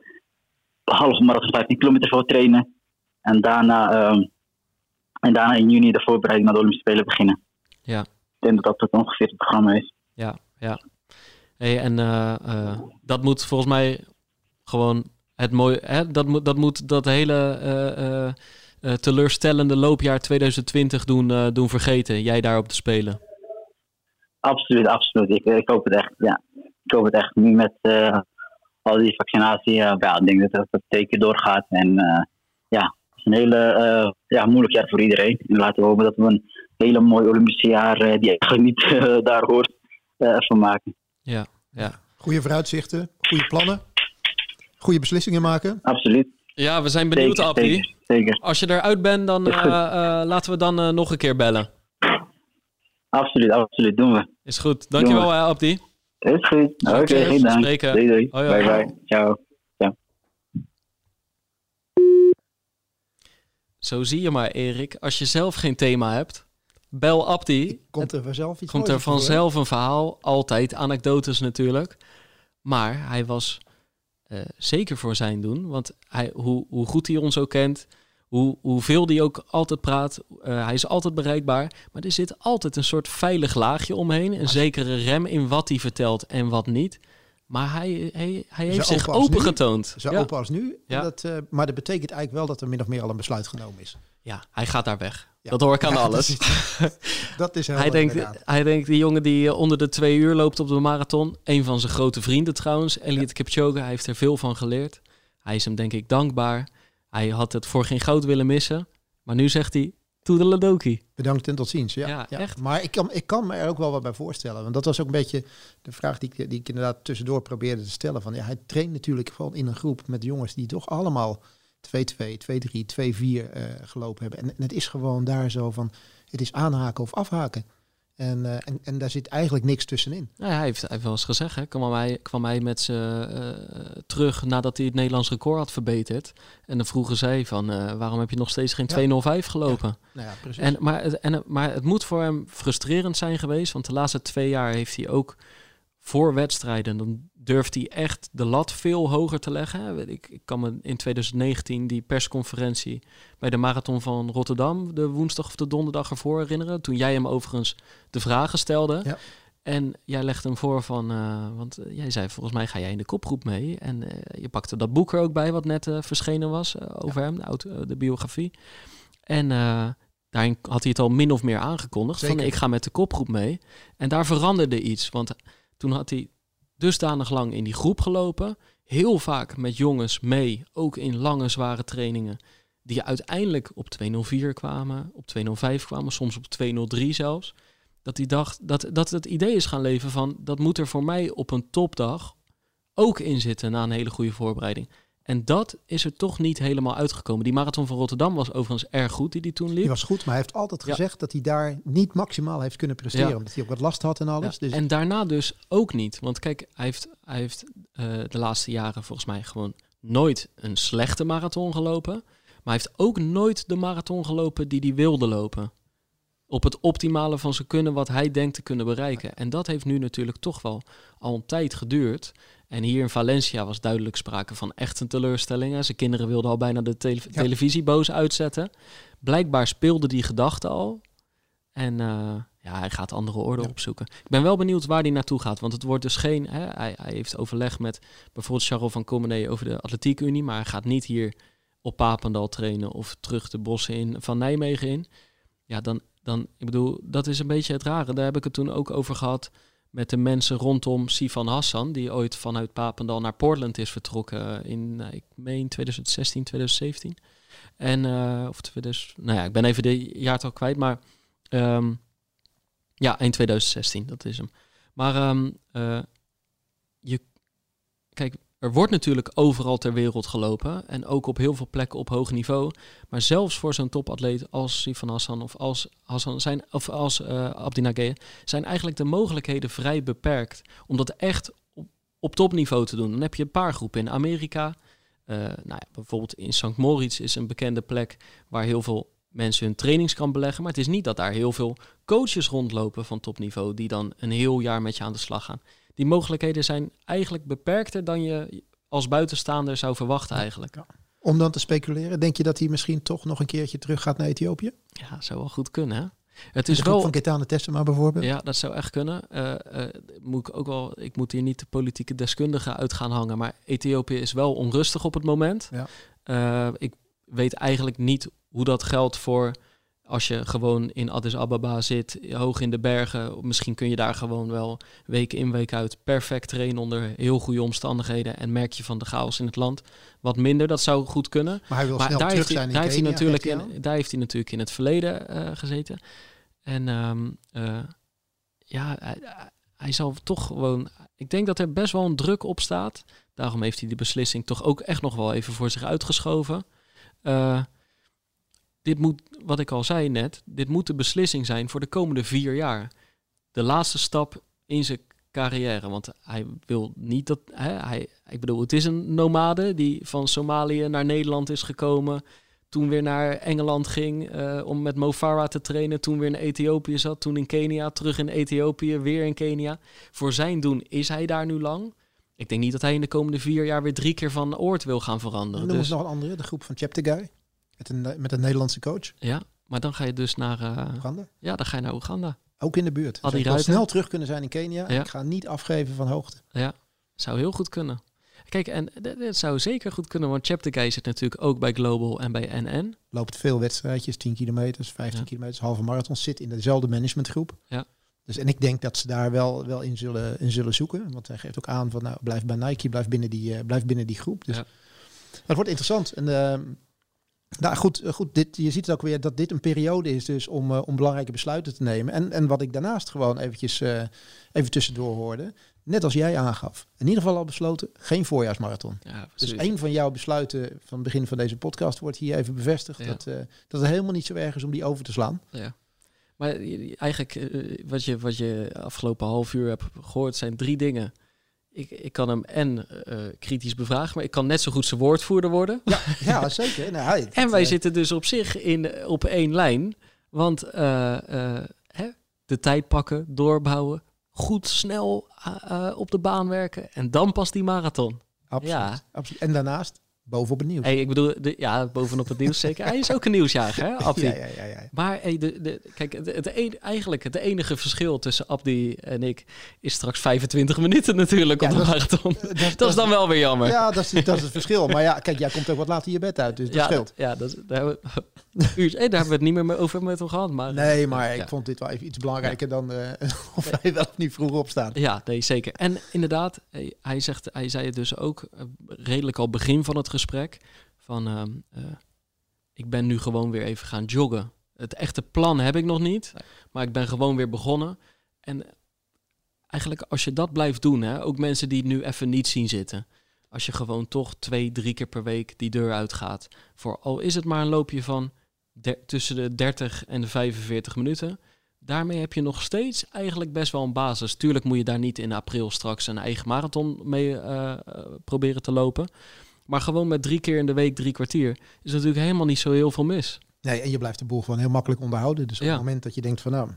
halve marathon 15 kilometer voor trainen. En daarna, eh, en daarna in juni de voorbereiding naar de Olympische Spelen beginnen. Ja. Ik denk dat dat ongeveer het programma is. Ja, ja. Hey, en eh, eh, dat moet volgens mij gewoon het mooie. Hè, dat, moet, dat moet dat hele eh, eh, teleurstellende loopjaar 2020 doen, eh, doen vergeten. Jij daar op te spelen. Absoluut, absoluut. Ik, ik hoop het echt. Ja, ik hoop het echt. Nu met eh, al die vaccinatie, eh, ja, ik denk dat het, zeker doorgaat. En eh, ja, het is een hele eh, ja, moeilijk jaar voor iedereen. En laten we hopen dat we een hele mooi Olympische jaar, eh, die eigenlijk niet <laughs> daar hoort, eh van maken. Ja, ja. Goede vooruitzichten, goede plannen, goede beslissingen maken. Absoluut. Ja, we zijn benieuwd, Zeker, Appie. zeker, zeker. Als je eruit bent, dan eh, eh, laten we dan eh, nog een keer bellen. Absoluut, absoluut. Doen we. Is goed. Dankjewel, uh, Abdi. Is goed. Oké, geen dank. Spreken. Doei, doei. Hoi, hoi. Bye, bye. Ciao. Zo zie je maar, Erik. Als je zelf geen thema hebt, bel Abdi. Komt er vanzelf iets komt er vanzelf een verhaal. Altijd anekdotes natuurlijk. Maar hij was eh, zeker voor zijn doen. Want hij, hoe, hoe goed hij ons ook kent, hoe, hoeveel hij ook altijd praat, eh, hij is altijd bereikbaar. Maar er zit altijd een soort veilig laagje omheen. Een zekere rem in wat hij vertelt en wat niet. Maar hij, hij, hij heeft Zo zich open getoond. Zo Ja. open als nu. Ja. Dat, eh, maar dat betekent eigenlijk wel dat er min of meer al een besluit genomen is. Ja, hij gaat daar weg. Ja. Dat hoor ik aan Ja, alles. <laughs> Dat is, dat is Hij denkt, inderdaad. hij denkt, die jongen die eh, onder de twee uur loopt op de marathon. Een van zijn grote vrienden trouwens, Elliot Kipchoge. Hij heeft er veel van geleerd. Hij is hem denk ik dankbaar. Hij had het voor geen goud willen missen. Maar nu zegt hij, toedeledokie. Bedankt en tot ziens. Ja, Ja, echt. Maar ik kan, ik kan me er ook wel wat bij voorstellen. Want dat was ook een beetje de vraag die ik, die ik inderdaad tussendoor probeerde te stellen. Van, ja, hij traint natuurlijk gewoon in een groep met jongens die toch allemaal 2-2, 2-3, 2-4 eh, gelopen hebben. En, en het is gewoon daar zo van, het is aanhaken of afhaken. En, eh, en, en daar zit eigenlijk niks tussenin. Nou, ja, hij, heeft, hij heeft wel eens gezegd, hè, kwam, hij, kwam hij met ze eh, terug nadat hij het Nederlands record had verbeterd. En dan vroegen zij van, eh, waarom heb je nog steeds geen Ja. 205 gelopen? Nou ja, precies. En, maar, het, en, maar het moet voor hem frustrerend zijn geweest, want de laatste twee jaar heeft hij ook voor wedstrijden, dan durft hij echt de lat veel hoger te leggen. Ik, ik kan me in 2019 die persconferentie bij de Marathon van Rotterdam, de woensdag of de donderdag ervoor herinneren, toen jij hem overigens de vragen stelde. Ja. En jij legde hem voor van, eh, want eh, jij zei volgens mij ga jij in de kopgroep mee. En eh, je pakte dat boek er ook bij wat net verschenen was over hem, de, auto, de biografie. En daarin had hij het al min of meer aangekondigd van ik ga met de kopgroep mee. En daar veranderde iets, want toen had hij dusdanig lang in die groep gelopen, heel vaak met jongens mee, ook in lange zware trainingen, die uiteindelijk op 204 kwamen, op 205 kwamen, soms op 203 zelfs. Dat hij dacht dat, dat het idee is gaan leven van dat moet er voor mij op een topdag ook in zitten na een hele goede voorbereiding. En dat is er toch niet helemaal uitgekomen. Die marathon van Rotterdam was overigens erg goed die die toen liep. Die was goed, maar hij heeft altijd Ja. gezegd dat hij daar niet maximaal heeft kunnen presteren. Ja. Omdat hij ook wat last had en alles. Ja, Dus En daarna dus ook niet. Want kijk, hij heeft, hij heeft eh, de laatste jaren volgens mij gewoon nooit een slechte marathon gelopen. Maar hij heeft ook nooit de marathon gelopen die hij wilde lopen. Op het optimale van zijn kunnen wat hij denkt te kunnen bereiken. En dat heeft nu natuurlijk toch wel al een tijd geduurd. En hier in Valencia was duidelijk sprake van echt een teleurstelling. Zijn kinderen wilden al bijna de tele- Ja. televisieboos uitzetten. Blijkbaar speelde die gedachte al. En eh, ja, hij gaat andere orde Ja. opzoeken. Ik ben wel benieuwd waar hij naartoe gaat. Want het wordt dus geen... Hè, hij, hij heeft overleg met bijvoorbeeld Charles van Commenee over de Atletiek Unie. Maar hij gaat niet hier op Papendal trainen of terug de bossen in van Nijmegen in. Ja, dan, dan, ik bedoel, dat is een beetje het rare. Daar heb ik het toen ook over gehad met de mensen rondom Sifan Hassan, die ooit vanuit Papendal naar Portland is vertrokken in, eh, ik meen 2016, 2017. En, eh, of 2000, nou ja, ik ben even de jaartal kwijt, maar ehm, ja, in 2016, dat is hem. Maar ehm, eh, je, kijk, er wordt natuurlijk overal ter wereld gelopen en ook op heel veel plekken op hoog niveau. Maar zelfs voor zo'n topatleet als Sifan Hassan of als, Hassan zijn, of als Nageye zijn eigenlijk de mogelijkheden vrij beperkt om dat echt op, op topniveau te doen. Dan heb je een paar groepen in Amerika. eh, nou ja, bijvoorbeeld in St. Moritz is een bekende plek waar heel veel mensen hun trainings kan beleggen. Maar het is niet dat daar heel veel coaches rondlopen van topniveau die dan een heel jaar met je aan de slag gaan. Die mogelijkheden zijn eigenlijk beperkter dan je als buitenstaander zou verwachten eigenlijk. om dan te speculeren, denk je dat hij misschien toch nog een keertje terug gaat naar Ethiopië? Ja, zou wel goed kunnen hè. Het is wel wel van Ketane Tessema bijvoorbeeld. Ja, dat zou echt kunnen. Eh, eh, moet ik ook wel, ik moet hier niet de politieke deskundige uit gaan hangen, maar Ethiopië is wel onrustig op het moment. Ja. Eh, ik weet eigenlijk niet hoe dat geldt voor als je gewoon in Addis Ababa zit, hoog in de bergen. Misschien kun je daar gewoon wel week in week uit perfect trainen onder heel goede omstandigheden en merk je van de chaos in het land wat minder. Dat zou goed kunnen. Maar hij wil Maar snel daar terug heeft, zijn in daar, heeft hij natuurlijk in, daar heeft hij natuurlijk in het verleden eh, gezeten. En ehm, eh, ja, hij, hij- hij zal toch gewoon... Ik denk dat er best wel een druk op staat. Daarom heeft hij die beslissing toch ook echt nog wel even voor zich uitgeschoven. Eh, dit moet, wat ik al zei net, dit moet de beslissing zijn voor de komende vier jaar. De laatste stap in zijn carrière. Want hij wil niet dat. Hè, hij, ik bedoel, het is een nomade die van Somalië naar Nederland is gekomen. Toen weer naar Engeland ging eh, om met Mo Farah te trainen. Toen weer in Ethiopië zat. Toen in Kenia. Terug in Ethiopië. Weer in Kenia. Voor zijn doen is hij daar nu lang. Ik denk niet dat hij in de komende vier jaar weer drie keer van oord wil gaan En veranderen. dan Dus, is nog een andere, de groep van Cheptegei. Met een, met een Nederlandse coach, ja, maar dan ga je dus naar, eh, Oeganda. ja, dan ga je naar Oeganda. Ook in de buurt. Wil Ruiter. snel terug kunnen zijn in Kenia. Ja. Ik ga niet afgeven van hoogte. Ja, zou heel goed kunnen. Kijk, en dit zou zeker goed kunnen, want Cheptegei zit natuurlijk ook bij Global en bij NN. Loopt veel wedstrijdjes, 10 kilometers, 15 Ja. kilometers, halve marathon. Zit in dezelfde managementgroep. Ja. Dus, en ik denk dat ze daar wel, wel in, zullen, in zullen zoeken. Want hij geeft ook aan van nou, blijf bij Nike, blijf binnen die, eh, blijf binnen die groep. Dus Ja. het wordt interessant. En ehm, Nou goed, eh, goed dit, je ziet het ook weer dat dit een periode is dus om, uh, om belangrijke besluiten te nemen. En, en wat ik daarnaast gewoon eventjes uh, even tussendoor hoorde, net als jij aangaf, in ieder geval al besloten, geen voorjaarsmarathon. Ja, dus een van jouw besluiten van het begin van deze podcast wordt hier even bevestigd, ja. dat, uh, dat het helemaal niet zo erg is om die over te slaan. Ja. Maar eigenlijk wat je, wat je afgelopen half uur hebt gehoord zijn drie dingen ik, ik kan hem en uh, kritisch bevragen, maar ik kan net zo goed zijn woordvoerder worden. Ja, <laughs> ja zeker. Nou, en wij uh, zitten dus op zich in, op één lijn. Want hè, de tijd pakken, doorbouwen, goed snel op de baan werken en dan pas die marathon. Absoluut, ja. absoluut. En daarnaast bovenop het nieuws. Hey, ik bedoel, de, ja, bovenop het nieuws zeker. Hij is ook een nieuwsjager, hè, <laughs> Abdi? Ja, ja, ja, ja. Maar hey, de, de, kijk, het, het een, eigenlijk het enige verschil tussen Abdi en ik is straks 25 minuten natuurlijk op de marathon. Dat, dat, dat, is dan wel weer jammer. Ja, dat is, dat is het verschil. Maar ja, kijk, jij komt ook wat later je bed uit, dus dat ja, scheelt. Ja, dat, daar, hebben we, <laughs> uur, hey, daar hebben we het niet meer over met hem gehad. Maar, nee, maar ik vond dit wel even iets belangrijker dan uh, <laughs> of wij wel of niet vroeg opstaan. Ja, nee, zeker. En inderdaad, hij, zegt, hij zei het dus ook uh, redelijk al begin van het gesprek van uh, ik ben nu gewoon weer even gaan joggen. Het echte plan heb ik nog niet, nee. maar ik ben gewoon weer begonnen. En eigenlijk als je dat blijft doen, hè, ook mensen die het nu even niet zien zitten. Als je gewoon toch twee, drie keer per week die deur uitgaat. Voor al is het maar een loopje van tussen de 30 en de 45 minuten. Daarmee heb je nog steeds eigenlijk best wel een basis. Tuurlijk moet je daar niet in april straks een eigen marathon mee uh, proberen te lopen. Maar gewoon met drie keer in de week drie kwartier is natuurlijk helemaal niet zo heel veel mis. Nee, en je blijft de boel gewoon heel makkelijk onderhouden. Dus op ja. het moment dat je denkt van nou,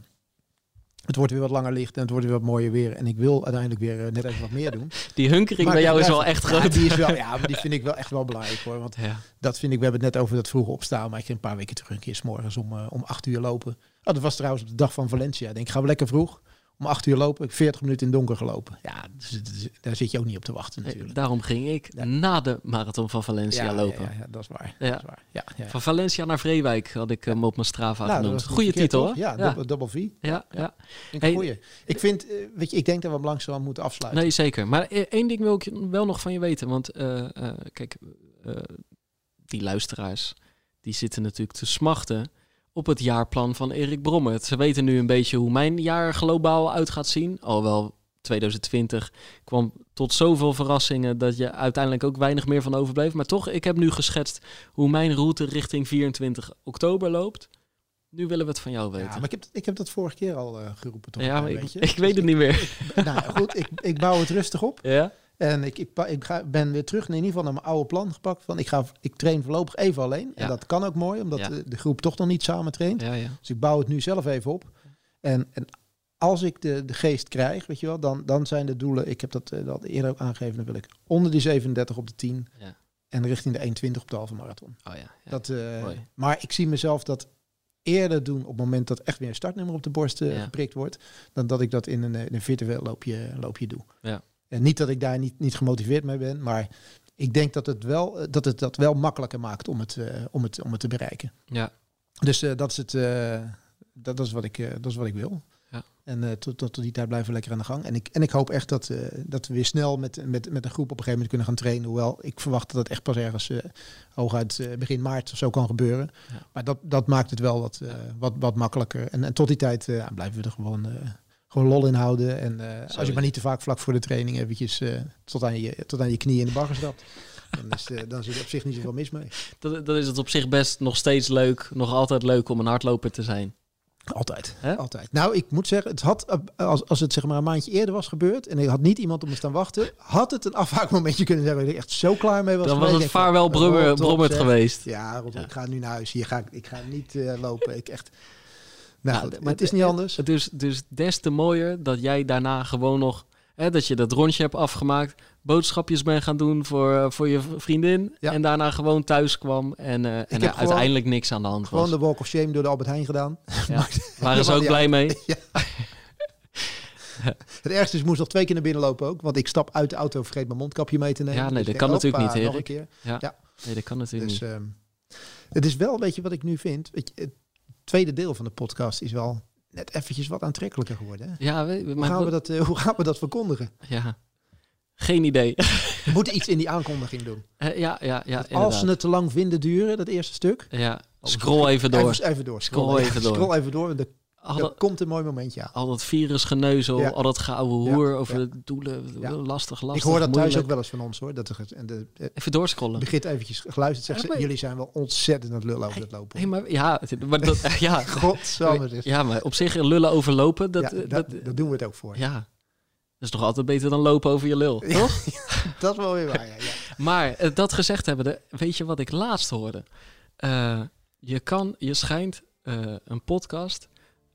het wordt weer wat langer licht en het wordt weer wat mooier weer. En ik wil uiteindelijk weer uh, net even wat meer doen. <laughs> Die hunkering maar bij jou is wel echt <laughs> groot. Ja, die, is wel, ja, maar <laughs> die vind ik wel echt wel belangrijk hoor. Want ja. dat vind ik, we hebben het net over dat vroege opstaan. Maar ik ging een paar weken terug een keer s morgens om, uh, om acht uur lopen. Oh, dat was trouwens op de dag van Valencia. Ik denk, gaan we lekker vroeg om acht uur lopen. Ik 40 minuten in donker gelopen. Ja, dus, daar zit je ook niet op te wachten natuurlijk. Nee, daarom ging ik ja. na de marathon van Valencia ja, lopen. Ja, ja, dat is waar. Ja. Dat is waar. Ja, ja, Van Valencia naar Vreewijk had ik hem op mijn Strava nou, genoemd. Goeie titel, hoor. Ja, double, double V. Ja, ja. Hey, goeie. Ik vind, uh, weet je, ik denk dat we langzaam moeten afsluiten. Nee, zeker. Maar één ding wil ik wel nog van je weten. Want uh, uh, kijk, die luisteraars, die zitten natuurlijk te smachten op het jaarplan van Erik Brommet. Ze weten nu een beetje hoe mijn jaar globaal uit gaat zien. Alhoewel 2020 kwam tot zoveel verrassingen dat je uiteindelijk ook weinig meer van overbleef. Maar toch, ik heb nu geschetst hoe mijn route richting 24 oktober loopt. Nu willen we het van jou weten. Ja, maar ik heb, ik heb dat vorige keer al uh, geroepen. Toch ja, maar ik, ik, weet het niet meer. nou goed, ik, ik bouw het rustig op. <laughs> Ja? En ik, ik, ik ga, ben weer terug in ieder geval naar mijn oude plan gepakt. Van ik, ga, ik train voorlopig even alleen. Ja. En dat kan ook mooi, omdat ja. de, de, groep toch nog niet samen traint. Ja, dus ik bouw het nu zelf even op. En, en als ik de, de geest krijg, weet je wel, dan, dan zijn de doelen. Ik heb dat, uh, dat eerder ook aangegeven. Dan wil ik onder die 37 op de 10. En richting de 21 op de halve marathon. Oh, ja, Dat, uh, maar ik zie mezelf dat eerder doen op het moment dat echt weer een startnummer op de borst uh, geprikt wordt. Dan dat ik dat in een, in een virtueel loopje, loopje doe. Ja. En niet dat ik daar niet, niet gemotiveerd mee ben, maar ik denk dat het wel, dat het dat wel makkelijker maakt om het, uh, om het, om het te bereiken. Ja. Dus uh, dat, is het, dat, dat, is wat ik, dat is wat ik wil. Ja. En tot, tot die tijd blijven we lekker aan de gang. En ik, en ik hoop echt dat, dat we weer snel met, met, met een groep op een gegeven moment kunnen gaan trainen. Hoewel ik verwacht dat het echt pas ergens hooguit begin maart of zo kan gebeuren. Ja. Maar dat, dat maakt het wel wat, wat, wat makkelijker. En, en tot die tijd blijven we er gewoon gewoon lol in houden. En uh, als je maar niet te vaak vlak voor de training eventjes uh, tot, aan je, tot aan je knie in de bagger stapt. <laughs> dan, is, uh, dan zit er op zich niet zoveel mis mee. Dan, dan is het op zich best nog steeds leuk, nog altijd leuk om een hardloper te zijn. Altijd, altijd. Nou, ik moet zeggen, het had, als, als het zeg maar een maandje eerder was gebeurd en ik had niet iemand om me staan wachten, had het een afhaakmomentje kunnen zijn waar ik echt zo klaar mee was. Dan was het vaarwel brommer, brommerd geweest. Ja, Rot, ja, ik ga nu naar huis. Hier ga ik, ik ga niet uh, lopen. Ik echt, nou, nou maar het is niet anders. Dus, dus des te mooier dat jij daarna gewoon nog... Hè, dat je dat rondje hebt afgemaakt, boodschapjes bent gaan doen voor, voor je vriendin. Ja. En daarna gewoon thuis kwam en, uh, en er gewoon, uiteindelijk niks aan de hand gewoon was. Gewoon de walk of shame door de Albert Heijn gedaan. Ja. <laughs> Waren ze <laughs> ook blij mee? <laughs> Ja. Het ergste is, ik moest nog twee keer naar binnen lopen ook. Want ik stap uit de auto, vergeet mijn mondkapje mee te nemen. Ja, nee, dus dat kan natuurlijk niet, Nog een keer. Ja. ja. Nee, dat kan natuurlijk dus, niet. Uh, het is wel, weet je, wat ik nu vind. Weet je, het tweede deel van de podcast is wel net eventjes wat aantrekkelijker geworden. Hè? Ja, we, hoe, gaan we dat, uh, hoe gaan we dat verkondigen? Ja, geen idee. We moeten iets in die aankondiging doen. Eh, ja, ja, ja. Als ze het te lang vinden duren, dat eerste stuk. Ja, scroll even door. Even, even door. Scroll even door. Scroll even door. want Al er dat, komt een mooi momentje aan. al dat virusgeneuzel, Ja. al dat gouden hoer Ja, over ja. de doelen. Lastig, lastig. ik hoor dat thuis ook wel eens van ons hoor. Dat er, en de, eh, Even doorscrollen. begint eventjes geluisterd. Zegt ze, jullie zijn wel ontzettend aan het lullen over het lopen. Nee, maar ja, maar dat, <laughs> ja, Godsamme. ja, maar op zich lullen overlopen, dat, Ja, dat, dat, dat doen we het ook voor. ja, dat is toch altijd beter dan lopen over je lul, toch? <laughs> Dat is wel weer waar. <laughs> Maar eh, dat gezegd hebbende, weet je wat ik laatst hoorde? Eh, je kan, je schijnt eh, een podcast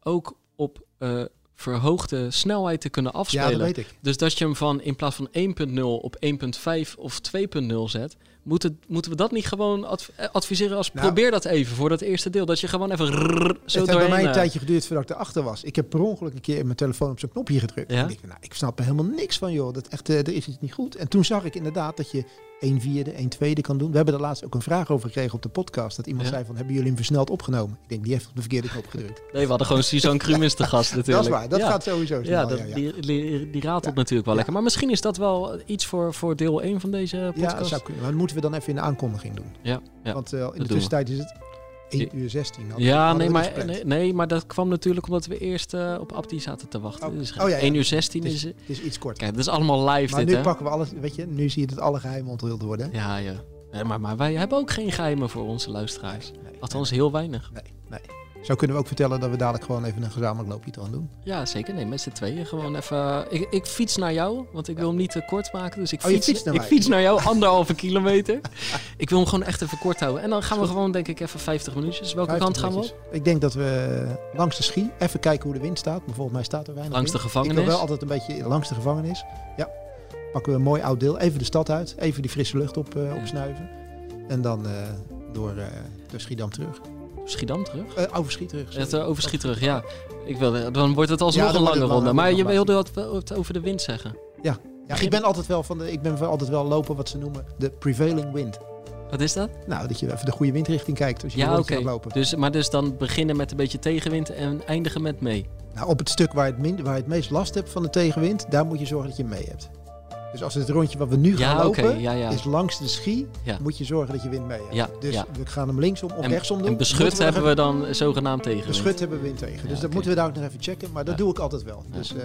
ook op eh, verhoogde snelheid te kunnen ja, afspelen. dat weet ik. Dus dat je hem van in plaats van 1.0 op 1.5 of 2.0 zet, moet het, moeten we dat niet gewoon adv- eh, adviseren als Nou. probeer dat even voor dat eerste deel. Dat je gewoon even rrrr, zo het heeft bij mij een eh, tijdje geduurd voordat ik erachter was. Ik heb per ongeluk een keer in mijn telefoon op zo'n knopje gedrukt. Ja? En ik, nou, ik snap er helemaal niks van, joh. Dat echt, er is iets niet goed. En toen zag ik inderdaad dat je 1 vierde, 1 tweede kan doen. We hebben er laatst ook een vraag over gekregen op de podcast. Dat iemand Ja. zei van, hebben jullie hem versneld opgenomen? Ik denk, die heeft op de verkeerde knop gedrukt. Nee, we hadden gewoon Suzanne <laughs> Krumis te gast natuurlijk. Dat is waar, dat ja. gaat sowieso snel. Ja, Ja, dat, ja, ja. Die, die, die ratelt Ja. natuurlijk wel Ja. lekker. Maar misschien is dat wel iets voor, voor deel 1 van deze Ja, podcast. dat zou kunnen. Maar dat moeten we dan even in de aankondiging doen. Ja, ja. Want eh, in de tussentijd is het 1 uur 16. Hadden we- Ja, nee maar, nee, nee, maar dat kwam natuurlijk omdat we eerst eh, op Abdi zaten te wachten. Oh. Dus Oh, ja, ja. 1 uur 16 Het is... is, het is iets korter. Kijk, dat is allemaal live maar dit, nu hè? pakken we alles, weet je, nu zie je dat alle geheimen onthuld worden. Ja, ja. Nee, maar, maar wij hebben ook geen geheimen voor onze luisteraars. Nee, Althans, heel weinig. nee, nee. Zo kunnen we ook vertellen dat we dadelijk gewoon even een gezamenlijk loopje gaan doen. Ja, zeker. Nee, met z'n tweeën gewoon even... Ik, ik fiets naar jou, want ik wil hem niet te kort maken. Dus ik Oh, fiets, naar ik mij. fiets naar jou, <laughs> anderhalve kilometer. <laughs> Ik wil hem gewoon echt even kort houden. En dan gaan we gewoon, denk ik, even 50 minuutjes. Welke 50 kant gaan we op? Ik denk dat we langs de schie even kijken hoe de wind staat. Maar volgens mij staat er weinig Langs de gevangenis? Ik wil wel altijd een beetje langs de gevangenis. Ja. Pakken we een mooi oud deel. Even de stad uit. Even die frisse lucht op, eh, opsnuiven. En dan eh, door, eh door Schiedam terug. Schiedam terug? Eh over Schie terug. sorry. Het uh, overschiet terug, ja. Ik wilde, dan wordt het alsnog Ja, een lange ronde. Maar je wilde wat, wat over de wind zeggen. Ja, ik ben altijd wel van de, ik ben altijd wel lopen wat ze noemen de prevailing wind. Wat is dat? Nou, dat je even de goede windrichting kijkt als je Ja, gaat lopen. Dus, maar dus dan beginnen met een beetje tegenwind en eindigen met mee. Nou, op het stuk waar, het min, waar je het meest last hebt van de tegenwind, daar moet je zorgen dat je mee hebt. Dus als het rondje wat we nu gaan Ja, lopen, ja, ja. is langs de schie, Ja. moet je zorgen dat je wind mee hebt. Dus we gaan hem linksom of En, rechtsom doen. en beschut hebben we dan zogenaamd tegenwind. Beschut hebben we wind tegen. Dus dat moeten we daar ook nog even checken. Maar dat doe ik altijd wel. Dus eh,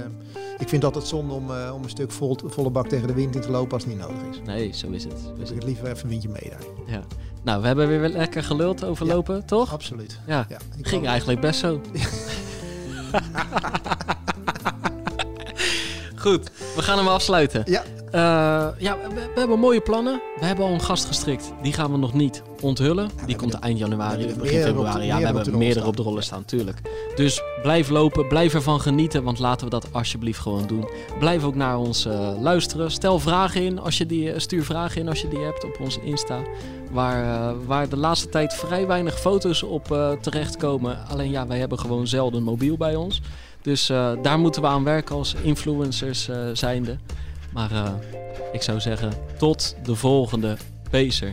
ik vind het altijd zonde om, eh, om een stuk vol, volle bak tegen de wind in te lopen als het niet nodig is. Nee, zo is het. Zo Dus ik het. liever even een windje mee daar. Ja. Nou, we hebben weer lekker geluld over lopen, toch? Absoluut. Ja. Ging eigenlijk best zo. <laughs> Goed, we gaan hem afsluiten. Ja. Eh, ja, we, we hebben mooie plannen. We hebben al een gast gestrikt. Die gaan we nog niet onthullen. die komt eind januari, begin de- februari. Ja, we hebben meerdere op de rollen staan, tuurlijk. Dus blijf lopen, blijf ervan genieten, want laten we dat alsjeblieft gewoon doen. Blijf ook naar ons eh, luisteren. Stel vragen in, als je die, eh, stuur vragen in als je die hebt op onze Insta. Waar, waar de laatste tijd vrij weinig foto's op terechtkomen. Alleen ja, wij hebben gewoon zelden mobiel bij ons. Dus daar moeten we aan werken als influencers zijnde. Maar eh, ik zou zeggen, tot de volgende Pacer.